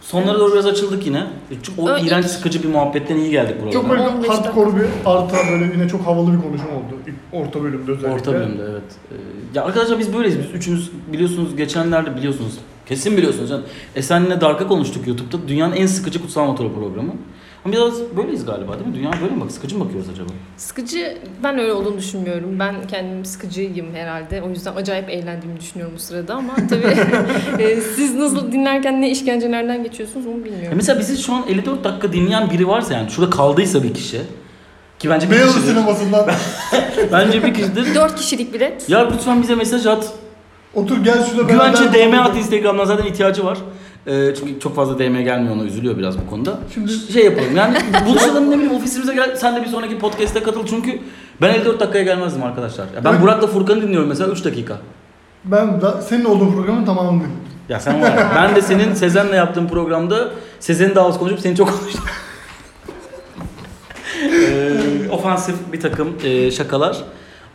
Sonlara doğru biraz açıldık yine. Çünkü o Ö- iğrenç ilk- sıkıcı bir muhabbetten iyi geldik buralara. Çok böyle 15 hardcore bir arta böyle yine çok havalı bir konuşma oldu. İlk Orta bölümde özellikle. Orta bölümde evet. Ee, ya arkadaşlar biz böyleyiz. Biz üçümüz biliyorsunuz geçenlerde biliyorsunuz. Kesin biliyorsunuz. Yani Esen'le Dark'a konuştuk YouTube'da. Dünyanın en sıkıcı kutsal motoru programı. Ama biraz böyleyiz galiba değil mi? Dünya böyle mi bak? Sıkıcı mı bakıyoruz acaba? Sıkıcı, ben öyle olduğunu düşünmüyorum. Ben kendim sıkıcıyım herhalde. O yüzden acayip eğlendiğimi düşünüyorum bu sırada ama tabii *laughs* e, siz nasıl dinlerken ne işkencelerden geçiyorsunuz onu Ya bilmiyorum. mesela bizi şu an 54 dakika dinleyen biri varsa yani şurada kaldıysa bir kişi ki bence bir Beyazıt kişidir. sinemasından *laughs* bence bir kişidir. Dört kişilik bilet. Ya lütfen bize mesaj at. otur gel şurada Güvence DM at. Instagram'dan zaten ihtiyacı var. Ee, çünkü çok fazla DM gelmiyor ona üzülüyor biraz bu konuda. Şimdi Şey yapalım yani buluşalım ne bileyim ofisimize gel sen de bir sonraki podcast'e katıl çünkü ben 54 dakikaya gelmezdim arkadaşlar. Ya ben Burak'la Furkan'ı dinliyorum mesela 3 dakika. ben da, senin olduğun programın tamamını dinledim. Ya sen var ya, ben de senin Sezen'le yaptığın programda Sezen'i daha az konuşup seni çok konuştum. *laughs* ee, ofansif bir takım e, şakalar.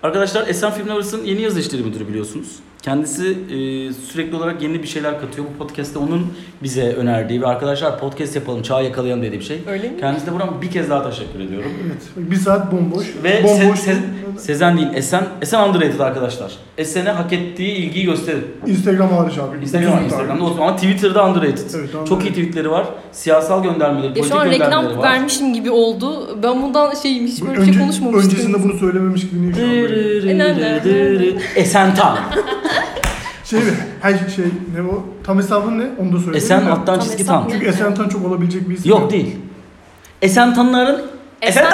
Arkadaşlar Esen Film Lovers'ın yeni yazı işleri müdürü biliyorsunuz. Kendisi e, sürekli olarak yeni bir şeyler katıyor. Bu podcast'te onun bize önerdiği ve arkadaşlar podcast yapalım, çağ yakalayalım dediği bir şey. Öyle mi? Kendisine buradan bir kez daha teşekkür ediyorum. Evet. Bir saat bomboş. Ve bomboş. Se- Se- Sezen değil, Esen, Esen underrated arkadaşlar. Esen'e hak ettiği ilgiyi gösterin. Instagram hariç abi. Instagram, Instagram'da olsun ama Twitter'da underrated. Evet, Çok underrated. iyi tweetleri var. Siyasal göndermeleri, Ya politik şu an göndermeleri reklam var. vermişim gibi oldu. Ben bundan şeyim hiç böyle bir Önce- şey konuşmamıştım. Öncesinde bunu söylememiş gibi niye şu an böyle? Esen Tan. *laughs* Şey mi? Her şey ne o? Tam hesabın ne? Onu da söyle. Esen alttan Tam çizgi hesap ne? Çünkü Esen Tan çok olabilecek bir isim. Yok değil. Esen Tanların Esen,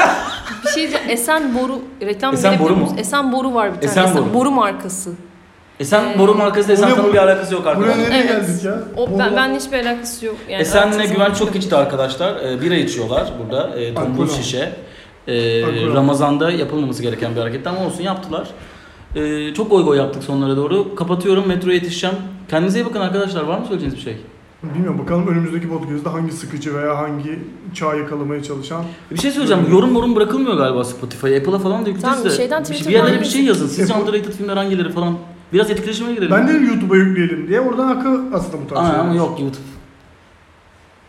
bir şey diyeceğim. Esen Boru reklam Esen Boru mu? Esen Boru var bir tane. Esen Esen, Boru. Boru. markası. Esen Ee, Boru markası Esen buraya Tan'ın bu- bir alakası yok Buraya arkadaşlar. nereye Evet. geldik ya? O ben, benle hiçbir alakası yok. Yani Esen'le artık Güven çok içti arkadaşlar. Ee, bira içiyorlar burada. Ee, tombul Alkol al. şişe. Ee, Alkol al. Ramazan'da yapılmaması gereken bir hareket ama olsun yaptılar. Ee, çok goy goy yaptık sonlara doğru. Kapatıyorum. Metroya yetişeceğim. Kendinize iyi bakın arkadaşlar. Var mı söyleyeceğiniz bir şey? Bilmiyorum bakalım önümüzdeki podcast'ta hangi sıkıcı veya hangi çağ yakalamaya çalışan. Bir şey söyleyeceğim. Yorum yorum bırakılmıyor galiba Spotify'a. Apple'a falan da yükleyeceğiz Tamam, de. bir şeyden bir, bir Twitter'dan yerlere bir şey yazın. Sizce Apple- underrated filmler hangileri falan. Biraz etkileşime girelim. Ben de YouTube'a yükleyelim diye oradan akı aslında bu tarz Aa, ama yok YouTube.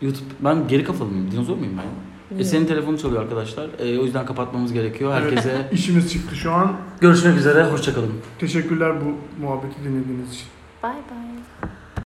YouTube. Ben geri kafalı mıyım? Dinozor muyum ben? E, senin telefonu çalıyor arkadaşlar. E, o yüzden kapatmamız gerekiyor. Evet. Herkese *laughs* İşimiz çıktı şu an. görüşmek üzere. Hoşçakalın. Teşekkürler bu muhabbeti dinlediğiniz için. Bye bye.